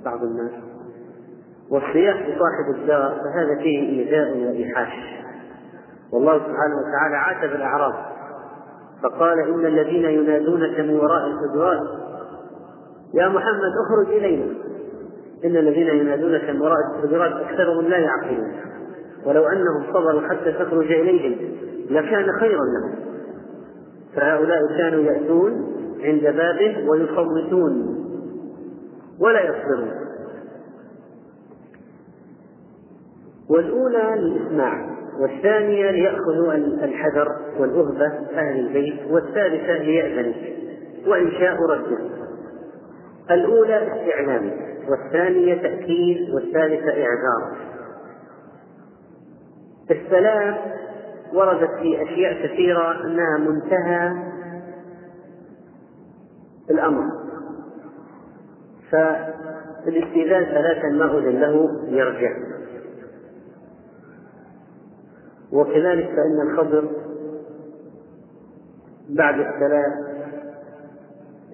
بعض الناس. والصياح بصاحب الدار فهذا فيه إيذاء وإيحاش. والله سبحانه وتعالى عاتب الأعراب فقال إن الذين ينادونك من وراء الحجرات يا محمد اخرج إلينا. إن الذين ينادونك من وراء الحجرات أكثرهم لا يعقلون. ولو أنهم صبروا حتى تخرج إليهم لكان خيرا لهم. فهؤلاء كانوا يأتون عند بابه ويصوتون ولا يصبرون. والأولى للإسماع والثانية ليأخذوا الحذر والأهبة أهل البيت والثالثة ليأذنوا وإنشاء رده. الأولى استعلام. والثانية تأكيد والثالثة إعذار. السلام وردت في أشياء كثيرة أنها منتهى الأمر. فالاستئذان ثلاثا ما أذن له يرجع. وكذلك فإن الخضر بعد الثلاث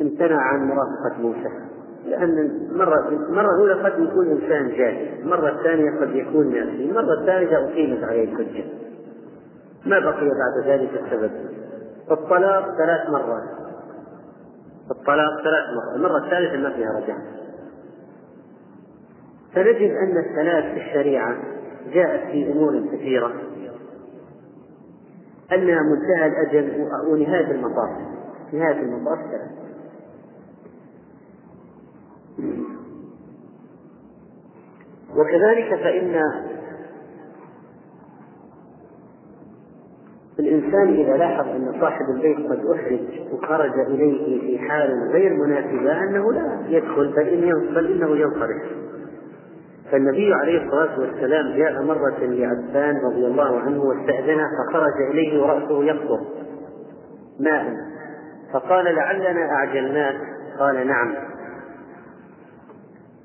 امتنع عن مرافقة موسى. لأن المرة المرة الأولى قد يكون إنسان جاهل، المرة الثانية قد يكون ناسي، المرة الثالثة أقيمت عليه الحجة. ما بقي بعد ذلك السبب. الطلاق ثلاث مرات. الطلاق ثلاث مرات، المرة الثالثة ما فيها رجعة. فنجد أن الثلاث في الشريعة جاءت في أمور كثيرة أنها منتهى الأجل ونهاية المطاف نهاية المطاف ثلاث وكذلك فإن الإنسان إذا لاحظ أن صاحب البيت قد أحرج وخرج إليه في حال غير مناسبة أنه لا يدخل بل, إن بل إنه ينصرف. فالنبي عليه الصلاة والسلام جاء مرة لعفان رضي الله عنه واستأذنه فخرج إليه ورأسه يقطر ماء. فقال لعلنا أعجلناك؟ قال نعم.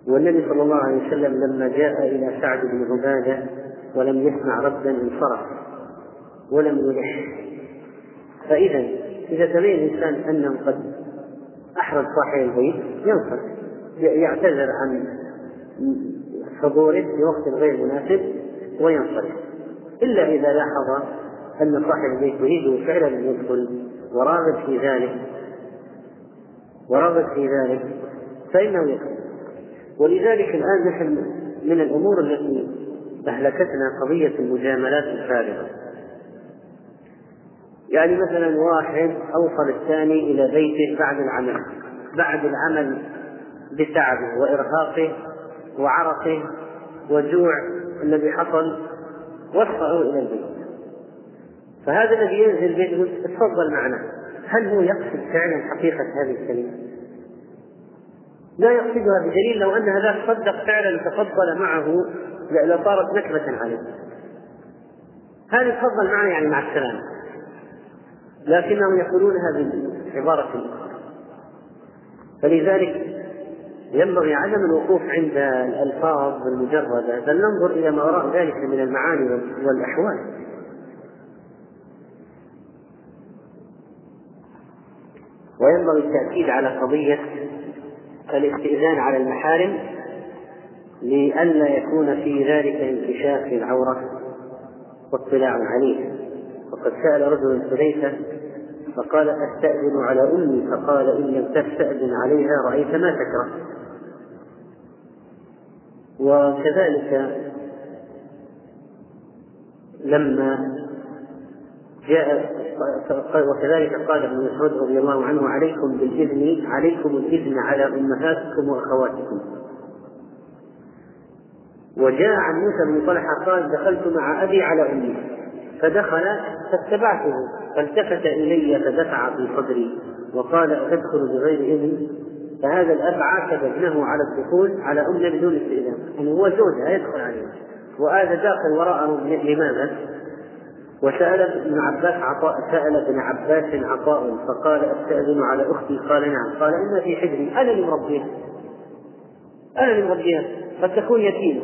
والنبي صلى الله عليه وسلم لما جاء إلى سعد بن عبادة ولم يسمع ردا انصرف ولم يلح. فإذا إذا تبين الإنسان أنه قد أحرج صاحب البيت ينصرف يعتذر عن حضوره في وقت غير مناسب وينصرف إلا إذا لاحظ أن صاحب البيت يريد فعلا أن يدخل وراغب في ذلك وراغب في ذلك فإنه يدخل ولذلك الآن نحن من الأمور التي أهلكتنا قضية المجاملات الفارغة. يعني مثلا واحد أوصل الثاني إلى بيته بعد العمل بعد العمل بتعبه وإرهاقه وعرقه وجوع الذي حصل وصله إلى البيت. فهذا الذي ينزل يقول تفضل معنا. هل هو يقصد فعلا حقيقة هذه الكلمة؟ لا يقصدها بدليل لو أن هذا صدق فعلا تفضل معه لصارت نكبة عليه. هذه تفضل معنا يعني مع السلامة. لكنهم يقولونها بعبارة أخرى. فلذلك ينبغي عدم الوقوف عند الألفاظ المجردة بل ننظر إلى ما وراء ذلك من المعاني والأحوال. وينبغي التأكيد على قضية الاستئذان على المحارم لئلا يكون في ذلك انكشاف للعورة واطلاع عليه وقد سأل رجل حذيفة فقال أستأذن على أمي فقال إن لم تستأذن عليها رأيت ما تكره. وكذلك لما جاء وكذلك قال ابن مسعود رضي الله عنه عليكم بالإذن عليكم الإذن على أمهاتكم وأخواتكم. وجاء عن موسى بن طلحة قال دخلت مع أبي على أمي. فدخل فاتبعته فالتفت إلي فدفع في صدري وقال أتدخل بغير إذن؟ فهذا الأب عاتب ابنه على الدخول على أمه بدون استئذان. يعني هو زوجها يدخل عليها. وهذا داخل وراءه لماذا؟ وسأل ابن عباس عطاء سأل ابن عباس عطاء فقال أستأذن على أختي؟ قال نعم. قال إن في حجري. أنا اللي مربيها أنا اللي مربيها قد تكون يتيمة.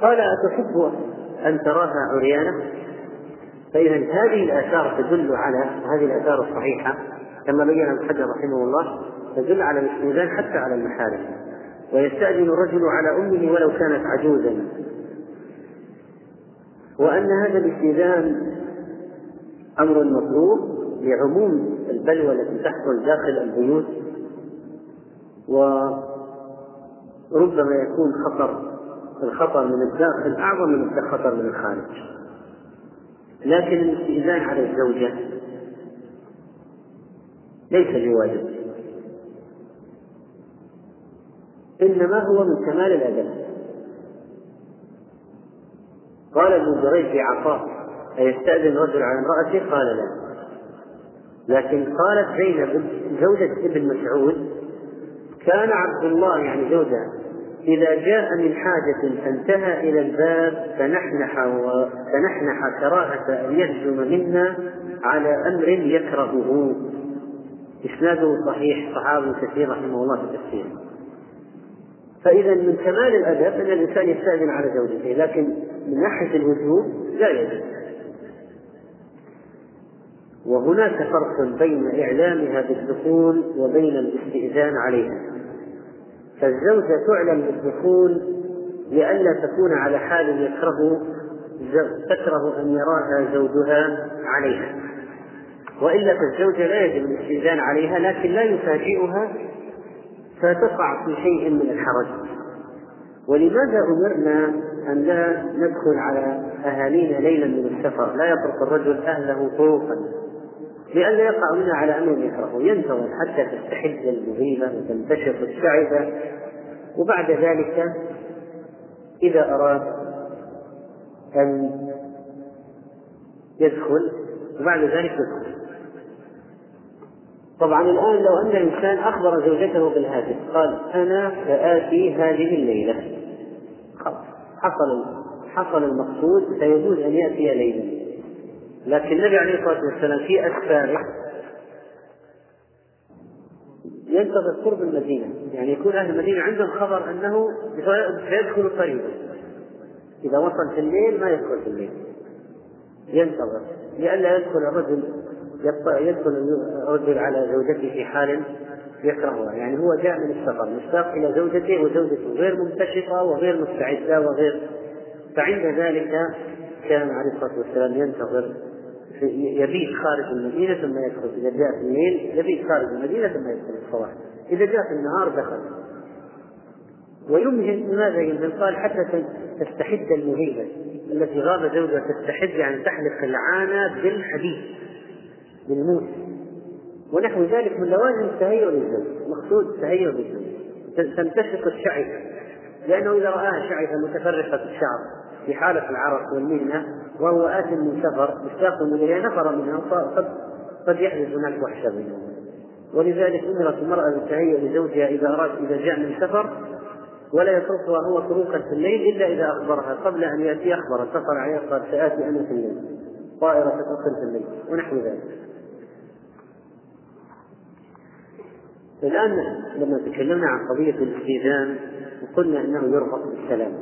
قال أتحب أن تراها عريانة؟ فإذا هذه الآثار تدل على هذه الآثار الصحيحة كما بين ابن حجر رحمه الله تدل على الاستئذان حتى على المحارم. ويستأذن الرجل على أمه ولو كانت عجوزا. وأن هذا الاستئذان أمر مطلوب لعموم البلوى التي تحصل داخل البيوت وربما يكون خطر الخطر من الداخل أعظم من الخطر من الخارج. لكن الاستئذان على الزوجة ليس بواجب إنما هو من كمال الأدب. قال ابن جريج في عطاء أيستأذن الرجل على امرأته؟ قال لا. لكن قالت زينب زوجة ابن مسعود كان عبد الله يعني زوجها إذا جاء من حاجة فانتهى إلى الباب فنحنح فنحنح كراهة أن يهجم منا على أمر يكرهه. إسناده صحيح صحابي كثير رحمه الله في تفسيره فإذا من كمال الأدب أن الإنسان يستأذن على زوجته لكن من ناحية الوجوب لا يجوز. وهناك فرق بين إعلامها بالدخول وبين الاستئذان عليها. فالزوجة تعلم بالدخول لئلا تكون على حال يكره تكره أن يراها زوجها عليها. وإلا فالزوجة لا يجب الاستئذان عليها لكن لا يفاجئها فتقع في شيء من الحرج. ولماذا أمرنا أن لا ندخل على أهالينا ليلا من السفر لا يترك الرجل أهله طرقا. لئلا يقع منا على أمر يكرهه ينتظر حتى تستحد المغيبة وتنتشر الشعبة. وبعد ذلك إذا أراد أن يدخل وبعد ذلك يدخل. طبعا الآن لو أن الإنسان أخبر زوجته بالهاتف قال أنا سآتي هذه الليلة. خلاص. حصل حصل المقصود فيجوز أن يأتي ليلا. لكن النبي عليه الصلاة والسلام في أسفاره ينتظر قرب المدينة. يعني يكون أهل المدينة عندهم خبر أنه سيدخل قريبا. إذا وصل في الليل ما يدخل في الليل. ينتظر. لئلا يدخل الرجل يدخل الرجل على زوجته في حال يكرهها. يعني هو جاء من السفر مشتاق إلى زوجته وزوجته غير منتشطة وغير مستعدة وغير. فعند ذلك كان عليه الصلاة والسلام ينتظر يبيت خارج المدينة ثم يدخل. إذا جاء في الليل يبيت خارج المدينة ثم يدخل الصباح. إذا جاء في النهار دخل. ويمهل لماذا يمهل؟ قال حتى تستحد المهيبة التي غاب زوجها تستحد يعني تحلق العانة بالحديد بالموس ونحو ذلك من لوازم التهيؤ للزوج مقصود التهيؤ للزوج تنتشق الشعثة لأنه إذا رآها شعثة متفرقة الشعر في حالة العرق والمهنة وهو آت من سفر مشتاق إليها نفر منها قد قد يحدث هناك وحشة بينهم ولذلك أمرت المرأة بالتهيؤ لزوجها إذا أراد إذا جاء من سفر ولا يتركها هو طروقا في الليل إلا إذا أخبرها. قبل أن يأتي أخبر. اتصل عليها قال سآتي أنا في الليل طائرة تتصل في الليل. ونحو ذلك. الآن لما تكلمنا عن قضية الاستئذان وقلنا أنه يربط بالسلام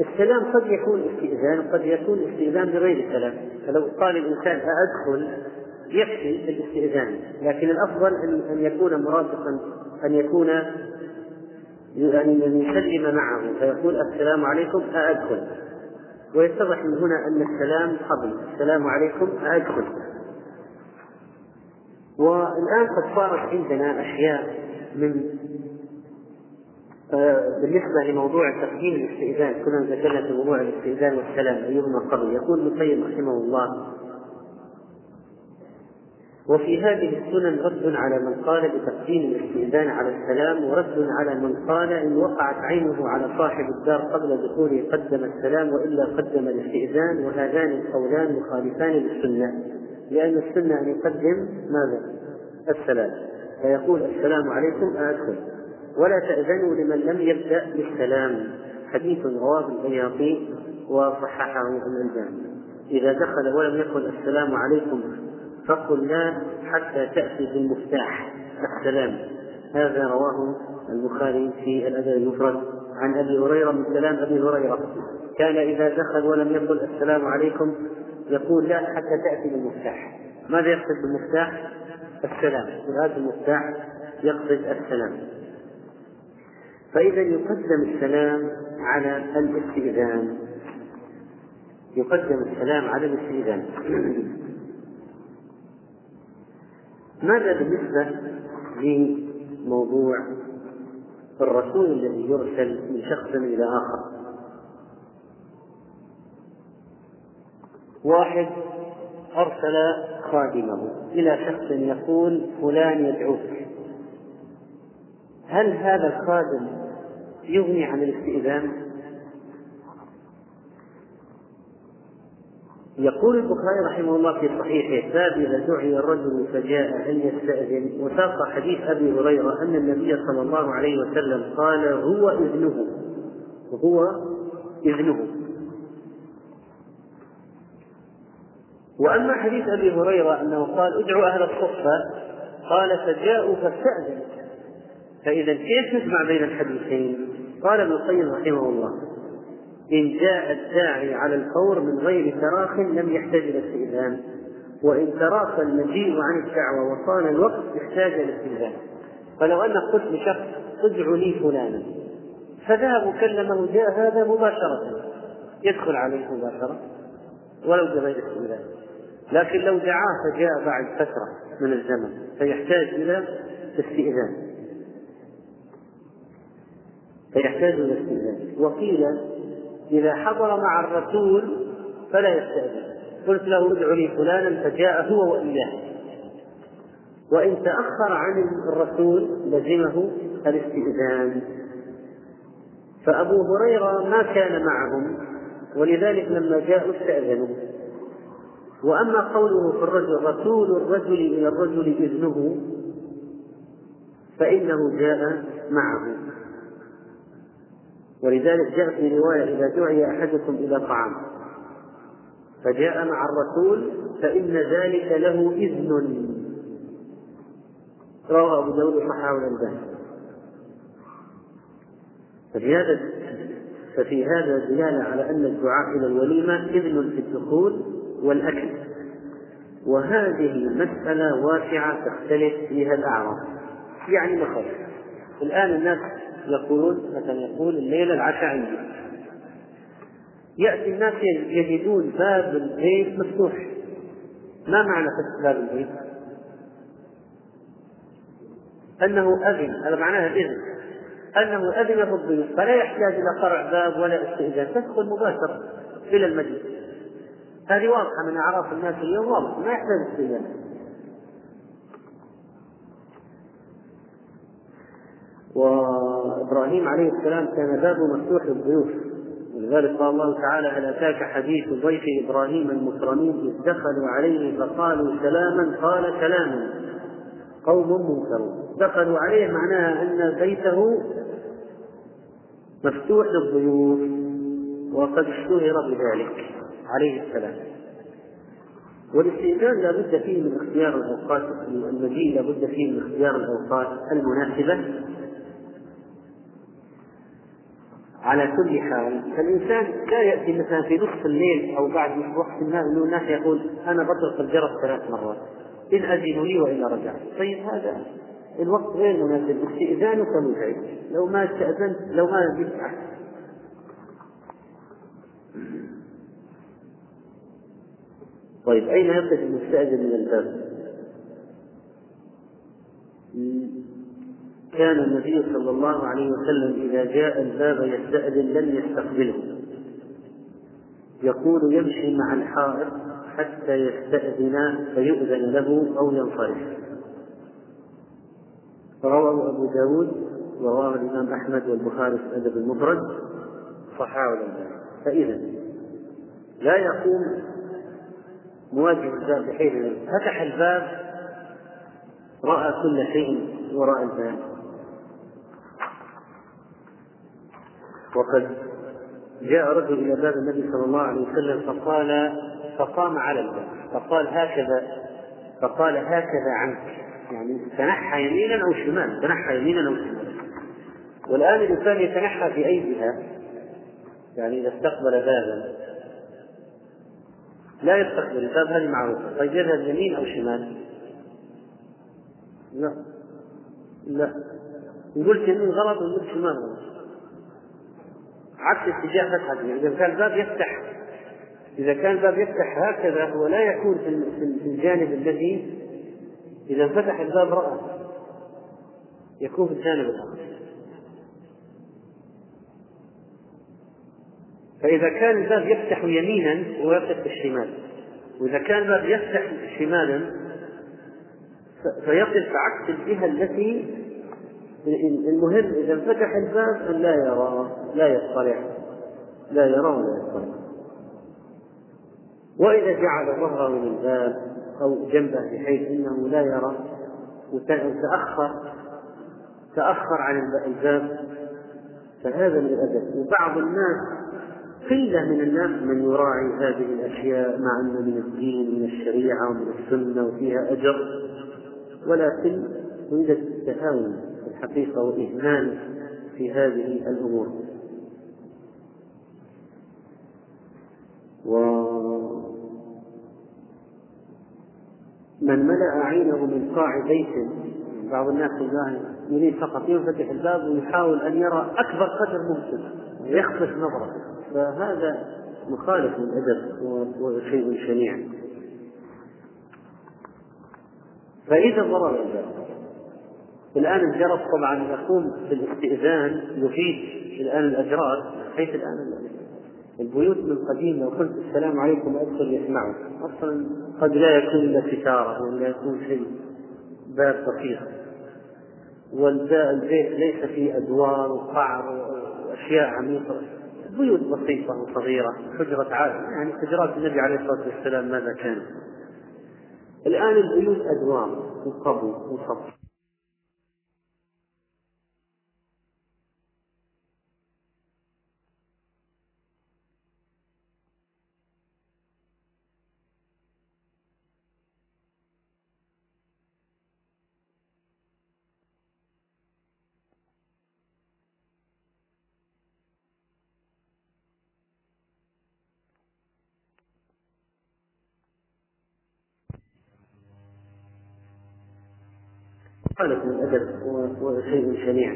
السلام. قد يكون استئذان قد يكون استئذان بغير سلام فلو قال الإنسان أدخل يكفي الاستئذان لكن الأفضل أن يكون مرافقا أن يكون أن يسلم معه. فيقول السلام عليكم أأدخل ويتضح من هنا أن السلام قبل. السلام عليكم أأدخل والآن قد صارت عندنا أشياء من آه، بالنسبة لموضوع تقديم الاستئذان كنا ذكرنا في موضوع الاستئذان والسلام أيهما قبل. يقول ابن القيم رحمه الله وفي هذه السنن رد على من قال بتقديم الاستئذان على السلام ورد على من قال إن وقعت عينه على صاحب الدار قبل دخوله قدم السلام وإلا قدم الاستئذان وهذان القولان مخالفان للسنة. لأن السنة أن يقدم ماذا؟ السلام. فيقول السلام عليكم أدخل. ولا تأذنوا لمن لم يبدأ بالسلام. حديث رواه البياقي وصححه الألباني إذا دخل ولم يقل السلام عليكم فقل لا حتى تأتي بالمفتاح. السلام. هذا رواه البخاري في الأدب المفرد. عن أبي هريرة من كلام أبي هريرة. كان إذا دخل ولم يقل السلام عليكم يقول لا حتى تأتي بالمفتاح. ماذا يقصد بالمفتاح؟ السلام. وهذا المفتاح يقصد السلام. فإذا يقدم السلام على الاستئذان. يقدم السلام على الاستئذان. ماذا بالنسبة لموضوع الرسول الذي يرسل من شخص إلى آخر؟ واحد أرسل خادمه إلى شخص يقول فلان يدعوك هل هذا الخادم يغني عن الاستئذان؟ يقول البخاري رحمه الله في صحيحه باب إذا دعي الرجل فجاء أن يستأذن وساق حديث أبي هريرة أن النبي صلى الله عليه وسلم قال هو اذنه هو اذنه وأما حديث أبي هريرة أنه قال ادعوا أهل الصفة قال فجاءوا فاستأذن. فإذا كيف نجمع بين الحديثين؟ قال ابن القيم رحمه الله إن جاء الداعي على الفور من غير تراخ لم يحتاج إلى استئذان وإن تراخى المجيء عن الدعوة وطال الوقت احتاج إلى استئذان. فلو أن قلت لشخص ادعو لي فلانا فذهب وكلمه جاء هذا مباشرة يدخل عليه مباشرة ولو بغير استئذان. لكن لو دعاه فجاء بعد فترة من الزمن فيحتاج إلى استئذان. فيحتاج إلى استئذان. وقيل إذا حضر مع الرسول فلا يستأذن. قلت له ادع لي فلانا فجاء هو وإياه. وإن تأخر عن الرسول لزمه الاستئذان. فأبو هريرة ما كان معهم ولذلك لما جاءوا استأذنوا. وأما قوله في الرجل رسول الرجل إلى الرجل إذنه فإنه جاء معه. ولذلك جاء في رواية إذا دعي أحدكم إلى طعام فجاء مع الرسول فإن ذلك له إذن. رواه أبو داود وصححه الألباني. ففي هذا ففي هذا دلالة على أن الدعاء إلى الوليمة إذن في الدخول والأكل. وهذه مسألة واسعة تختلف فيها الأعراف يعني مثلا الآن الناس يقولون مثلا يقول الليلة العشاء عندي. يأتي الناس يجدون باب البيت مفتوح. ما معنى فتح باب البيت؟ أنه أذن. هذا معناها إذن أنه أذن في الضيوف. فلا يحتاج إلى قرع باب ولا استئذان. تدخل مباشرة إلى المجلس. هذه واضحة من أعراف الناس اليوم واضحة ما يحتاج استئذان وإبراهيم عليه السلام كان بابه مفتوح للضيوف ولذلك قال الله تعالى هل أتاك حديث ضيف إبراهيم المكرمين إذ دخلوا عليه فقالوا سلاما؟ قال سلام. قوم منكرون. دخلوا عليه معناها أن بيته مفتوح للضيوف وقد اشتهر بذلك. عليه السلام. والاستئذان لا بد فيه من اختيار الأوقات المجيء لا بد فيه من اختيار الأوقات المناسبة. على كل حال فالإنسان لا يأتي مثلا في نصف الليل أو بعد وقت ما أنه الناس يقول أنا بطرق الجرس ثلاث مرات. إن أذنوا لي وإلا رجعت. طيب هذا الوقت غير مناسب. استئذانك مزعج. لو ما استأذنت لو ما جبت طيب أين يقف المستأذن من الباب؟ كان النبي صلى الله عليه وسلم إذا جاء الباب يستأذن لم يستقبله. يقول يمشي مع الحائط حتى يستأذن فيؤذن له أو ينصرف. رواه أبو داود ورواه الإمام أحمد والبخاري في الأدب المفرد. صححه فإذا لا يقوم مواجه الباب بحيث فتح الباب رأى كل شيء وراء الباب. وقد جاء رجل إلى باب النبي صلى الله عليه وسلم فقال فقام على الباب فقال هكذا فقال هكذا عنك. يعني تنحى يمينا أو شمالا تنحى يمينا أو شمالا والآن الإنسان يتنحى في أي جهة؟ يعني إذا استقبل بابا. لا يستقبل. الباب هذه معروفة طيب يذهب يمين أو شمال؟ لا. لا. قلت يمين غلط وقلت شمال. غلط عكس اتجاه فتحة. إذا كان الباب يفتح. إذا كان الباب يفتح هكذا هو لا يكون في الجانب الذي إذا انفتح الباب رأى. يكون في الجانب الآخر. فإذا كان الباب يفتح يمينا هو يفتح الشمال وإذا كان الباب يفتح شمالا فيقف عكس الجهة التي المهم إذا انفتح الباب أن لا يرى لا يطلع لا يرى ولا يطلع وإذا جعل ظهره للباب أو جنبه بحيث أنه لا يرى وتأخر تأخر عن الباب فهذا من الأدب. وبعض الناس قلة من الناس من يراعي هذه الأشياء مع أن من الدين من الشريعة ومن السنة وفيها أجر. ولكن يوجد التهاون في الحقيقة وإهمال في هذه الأمور. ومن ملأ عينه من قاع بيت بعض الناس يريد فقط ينفتح الباب ويحاول أن يرى أكبر قدر ممكن ويخفف نظره. فهذا مخالف للأدب وشيء شنيع فإذا ضرب الباب الآن الجرس طبعا يقوم بالاستئذان يفيد الآن الأجراس حيث الآن البيوت من قديم لو قلت السلام عليكم أدخل يسمعوا. أصلا قد لا يكون إلا ستارة ولا يكون شيء باب بسيط والبيت ليس فيه أدوار وقعر وأشياء عميقة. بيوت بسيطة وصغيرة حجرة عائلة يعني حجرات النبي عليه الصلاة والسلام ماذا كان الآن البيوت أدوار وقبو وصف خالف من الأدب شنيع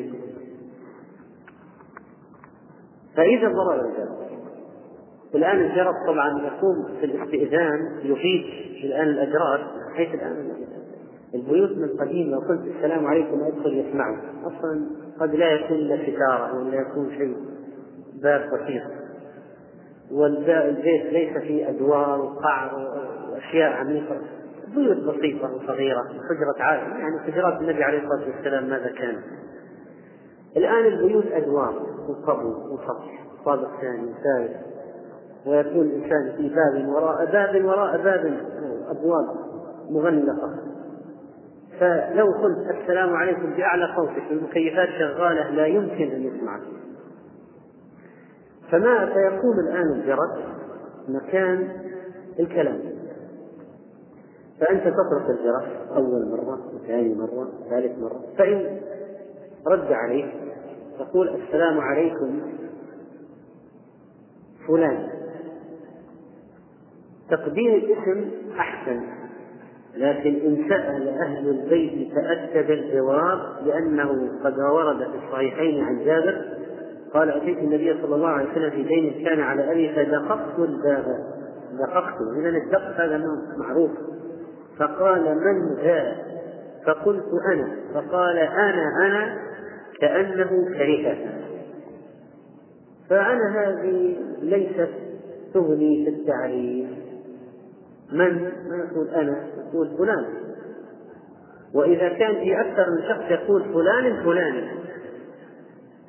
فإذا ضرر الجرس. الآن الجرس طبعا يقوم في الاستئذان يفيد الآن الأجراس حيث الآن البيوت من قديم لو قلت السلام عليكم أدخل يسمعوا. أصلا قد لا يكون الا ستاره ولا يكون شيء باب بسيط. والبيت ليس فيه أدوار وقعر وأشياء عميقة. بيوت بسيطة وصغيرة حجرة عائله يعني حجرات النبي عليه الصلاة والسلام ماذا كان؟ الآن البيوت أدوار وقبو وسطح طابق ثاني ثالث ويكون الإنسان في باب وراء باب وراء باب أبواب مغلقة. فلو قلت السلام عليكم بأعلى صوتك المكيفات شغالة لا يمكن أن يسمعك فما فيقوم الآن الجرس؟ مكان الكلام. فأنت تطرق الجرس أول مرة وثاني مرة ثالث مرة. فإن رد عليك تقول السلام عليكم فلان. تقديم الاسم أحسن لكن إن سأل أهل البيت تأكد الجواب لأنه قد ورد في الصحيحين عن جابر قال أتيت النبي صلى الله عليه وسلم في دين كان على أبي فدققت الباب. دققته إذا الدق هذا معروف. فقال من ذا؟ فقلت أنا. فقال أنا أنا. كأنه كرهها فأنا هذه ليست تغني في التعريف. من؟ ما يقول أنا؟ يقول فلان. وإذا كان في أكثر من شخص يقول فلان فلان.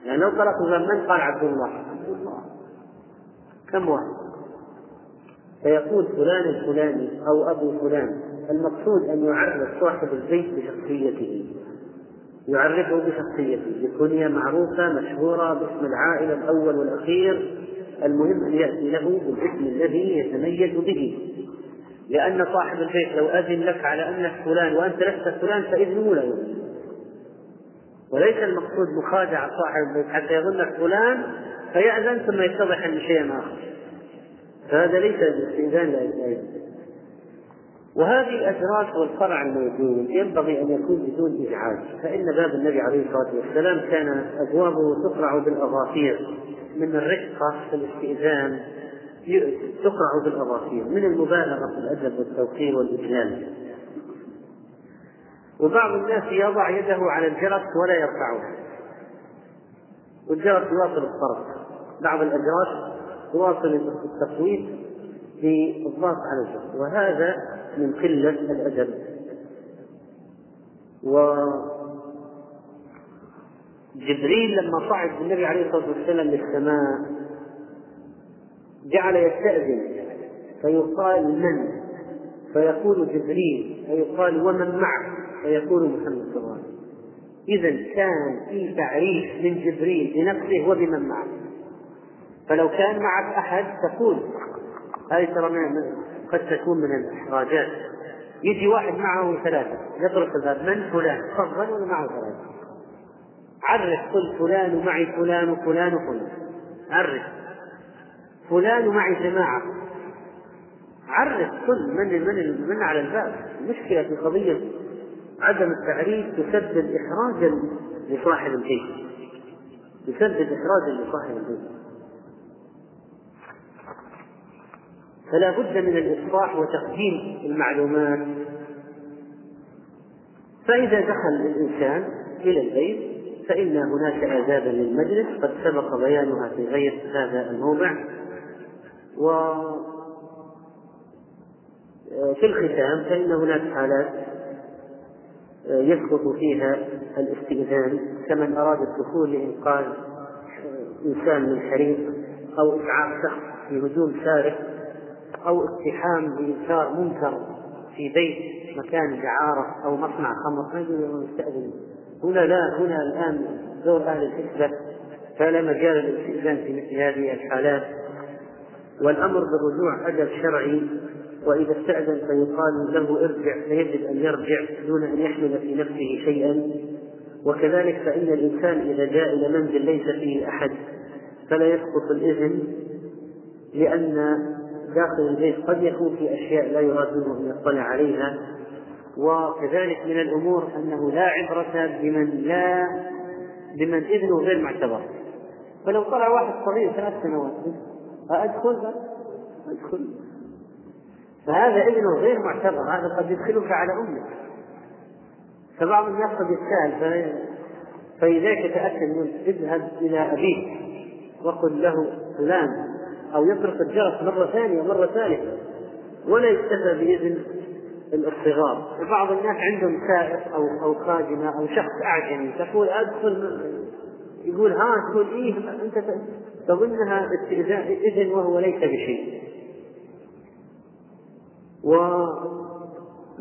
يعني لو طلقوا من قال عبد الله؟ عبد الله. كم واحد؟ فيقول فلان الفلاني أو أبو فلان. المقصود أن يعرف صاحب البيت بشخصيته. يعرفه بشخصيته بكنية معروفة مشهورة باسم العائلة الأول والأخير المهم أن يأتي له بالاسم الذي يتميز به. لأن صاحب البيت لو أذن لك على أنك فلان وأنت لست فلان فإذنه يوجد وليس المقصود مخادعة صاحب البيت حتى يظنك فلان فيأذن ثم يتضح أن شيئا آخر. فهذا ليس الاستئذان لا وهذه الأجراس والفرع الموجود ينبغي أن يكون بدون إزعاج فإن باب النبي عليه الصلاة والسلام كان أبوابه تقرع بالأظافير من الرقة في الاستئذان تقرع بالأظافير من المبالغة في الأدب والتوقير والإجلال وبعض الناس يضع يده على الجرس ولا يرفعه. والجرس يواصل الطرف. بعض الأجراس تواصل التصويت بالضغط على الجرس. وهذا من قلة الأدب. و جبريل لما صعد النبي عليه الصلاة والسلام للسماء جعل يستأذن فيقال من؟ فيقول جبريل فيقال ومن معه فيقول محمد صلى الله عليه وسلم. إذا كان في تعريف من جبريل بنفسه وبمن معه. فلو كان معك أحد تقول هذه ترى قد تكون من الإحراجات. يجي واحد معه ثلاثة يطرق الباب من فلان؟ تفضل ولا معه ثلاثة. عرف قل فلان ومعي فلان وفلان وفلان عرف. فلان ومعي جماعة. عرف كل من من من على الباب. المشكلة في قضية عدم التعريف تسبب إحراجا لصاحب البيت. تسبب إحراجا لصاحب البيت. فلا بد من الإصلاح وتقديم المعلومات. فإذا دخل الإنسان إلى البيت فإن هناك آدابا للمجلس قد سبق بيانها في غير هذا الموضع. وفي الختام فإن هناك حالات يسقط فيها الاستئذان كمن أراد الدخول لإنقاذ إنسان من حريق أو إسعاف شخص في هجوم سارق أو اقتحام بإنكار منكر في بيت مكان دعارة أو مصنع خمر. ما يجوز يستأذن. هنا لا هنا الآن دور أهل الحسبة فلا مجال للاستئذان في مثل هذه الحالات. والأمر بالرجوع أدب شرعي وإذا استأذن فيقال له ارجع فيجب أن يرجع دون أن يحمل في نفسه شيئا. وكذلك فإن الإنسان إذا جاء إلى منزل ليس فيه أحد فلا يسقط الإذن لأن داخل البيت قد يكون في أشياء لا يراد منه أن يطلع عليها وكذلك من الأمور أنه لا عبرة بمن لا بمن إذنه غير معتبر. فلو طلع واحد صغير ثلاث سنوات أدخل؟ أدخل. فهذا إذنه غير معتبر هذا قد يدخلك على أمك. فبعض الناس قد يستاهل فلذلك تأكد منه اذهب إلى أبيك وقل له فلان أو يطرق الجرس مرة ثانية ومرة ثالثة ولا يكتفى بإذن الصغار. وبعض الناس عندهم سائق أو أو خادمة أو شخص أعجمي تقول أدخل يقول ها تقول إيه أنت تظنها إذن وهو ليس بشيء. و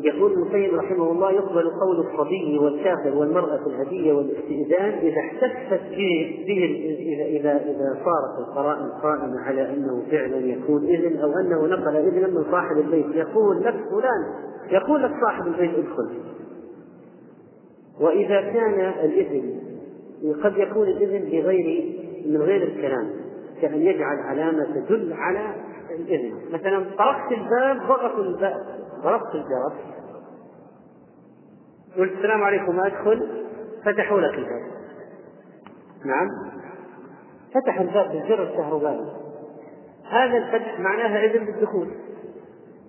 يقول ابن رحمه الله يقبل قول الصبي والكافر والمرأة الهدية والاستئذان إذا احتفت به, به إذا إذا إذا صارت القرائن قائمة على أنه فعلا يكون إذن أو أنه نقل إذنا من صاحب البيت. يقول لك فلان يقول لك صاحب البيت ادخل. وإذا كان الإذن قد يكون الإذن بغير من غير الكلام كأن يجعل علامة تدل على الإذن. مثلا طرقت الباب ضغطوا الباب. ضربت الجرس. قلت السلام عليكم أدخل. فتحوا لك الباب. نعم. فتحوا الباب بالزر الكهربائي هذا الفتح معناها إذن بالدخول.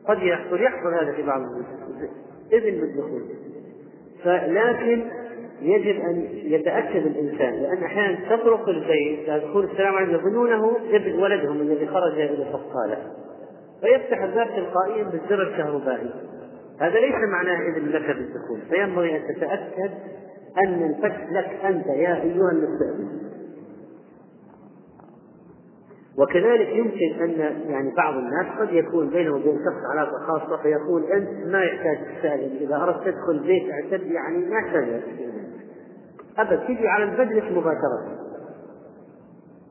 قد يحصل يحصل هذا في بعض إذن بالدخول. فلكن يجب أن يتأكد الإنسان لأن أحيانا تطرق البيت تقول السلام عليكم يظنونه ابن ولدهم الذي خرج إلى الصالة فيفتح الباب تلقائيا بالزر الكهربائي. هذا ليس معناه إذن لك بالدخول فينبغي أن تتأكد أن الفتح لك أنت يا أيها المستأذن. وكذلك يمكن أن يعني بعض الناس قد يكون بينه وبين شخص علاقة خاصة فيقول أنت ما يحتاج تستأذن إذا أردت تدخل بيت أعتد يعني ما يحتاج. أبد تجي على المجلس مباشرة.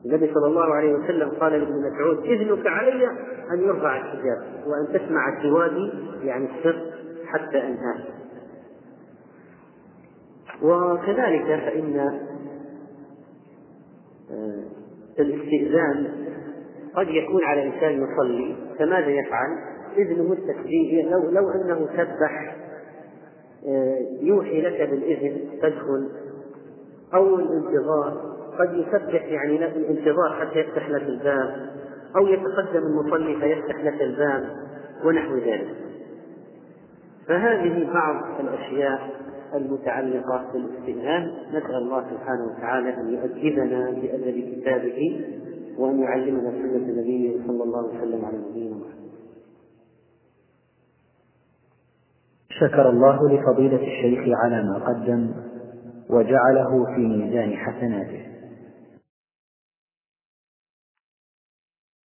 النبي صلى الله عليه وسلم قال لابن مسعود إذنك علي أن يرفع الحجاب وأن تسمع سوادي يعني السر حتى أنهاه وكذلك فإن آه، الاستئذان قد يكون على إنسان يصلي فماذا يفعل؟ إذنه التكبير لو لو أنه سبح آه، يوحي لك بالإذن تدخل أو الانتظار قد يسبح يعني له الانتظار حتى يفتح لك الباب أو يتقدم المصلي فيفتح لك الباب ونحو ذلك. فهذه بعض الأشياء المتعلقة بالاستئذان نسأل الله سبحانه وتعالى أن يؤدبنا بأدب كتابه وأن يعلمنا سنة نبيه صلى الله وسلم على نبينا محمد. شكر الله لفضيلة الشيخ على ما قدم وجعله في ميزان حسناته.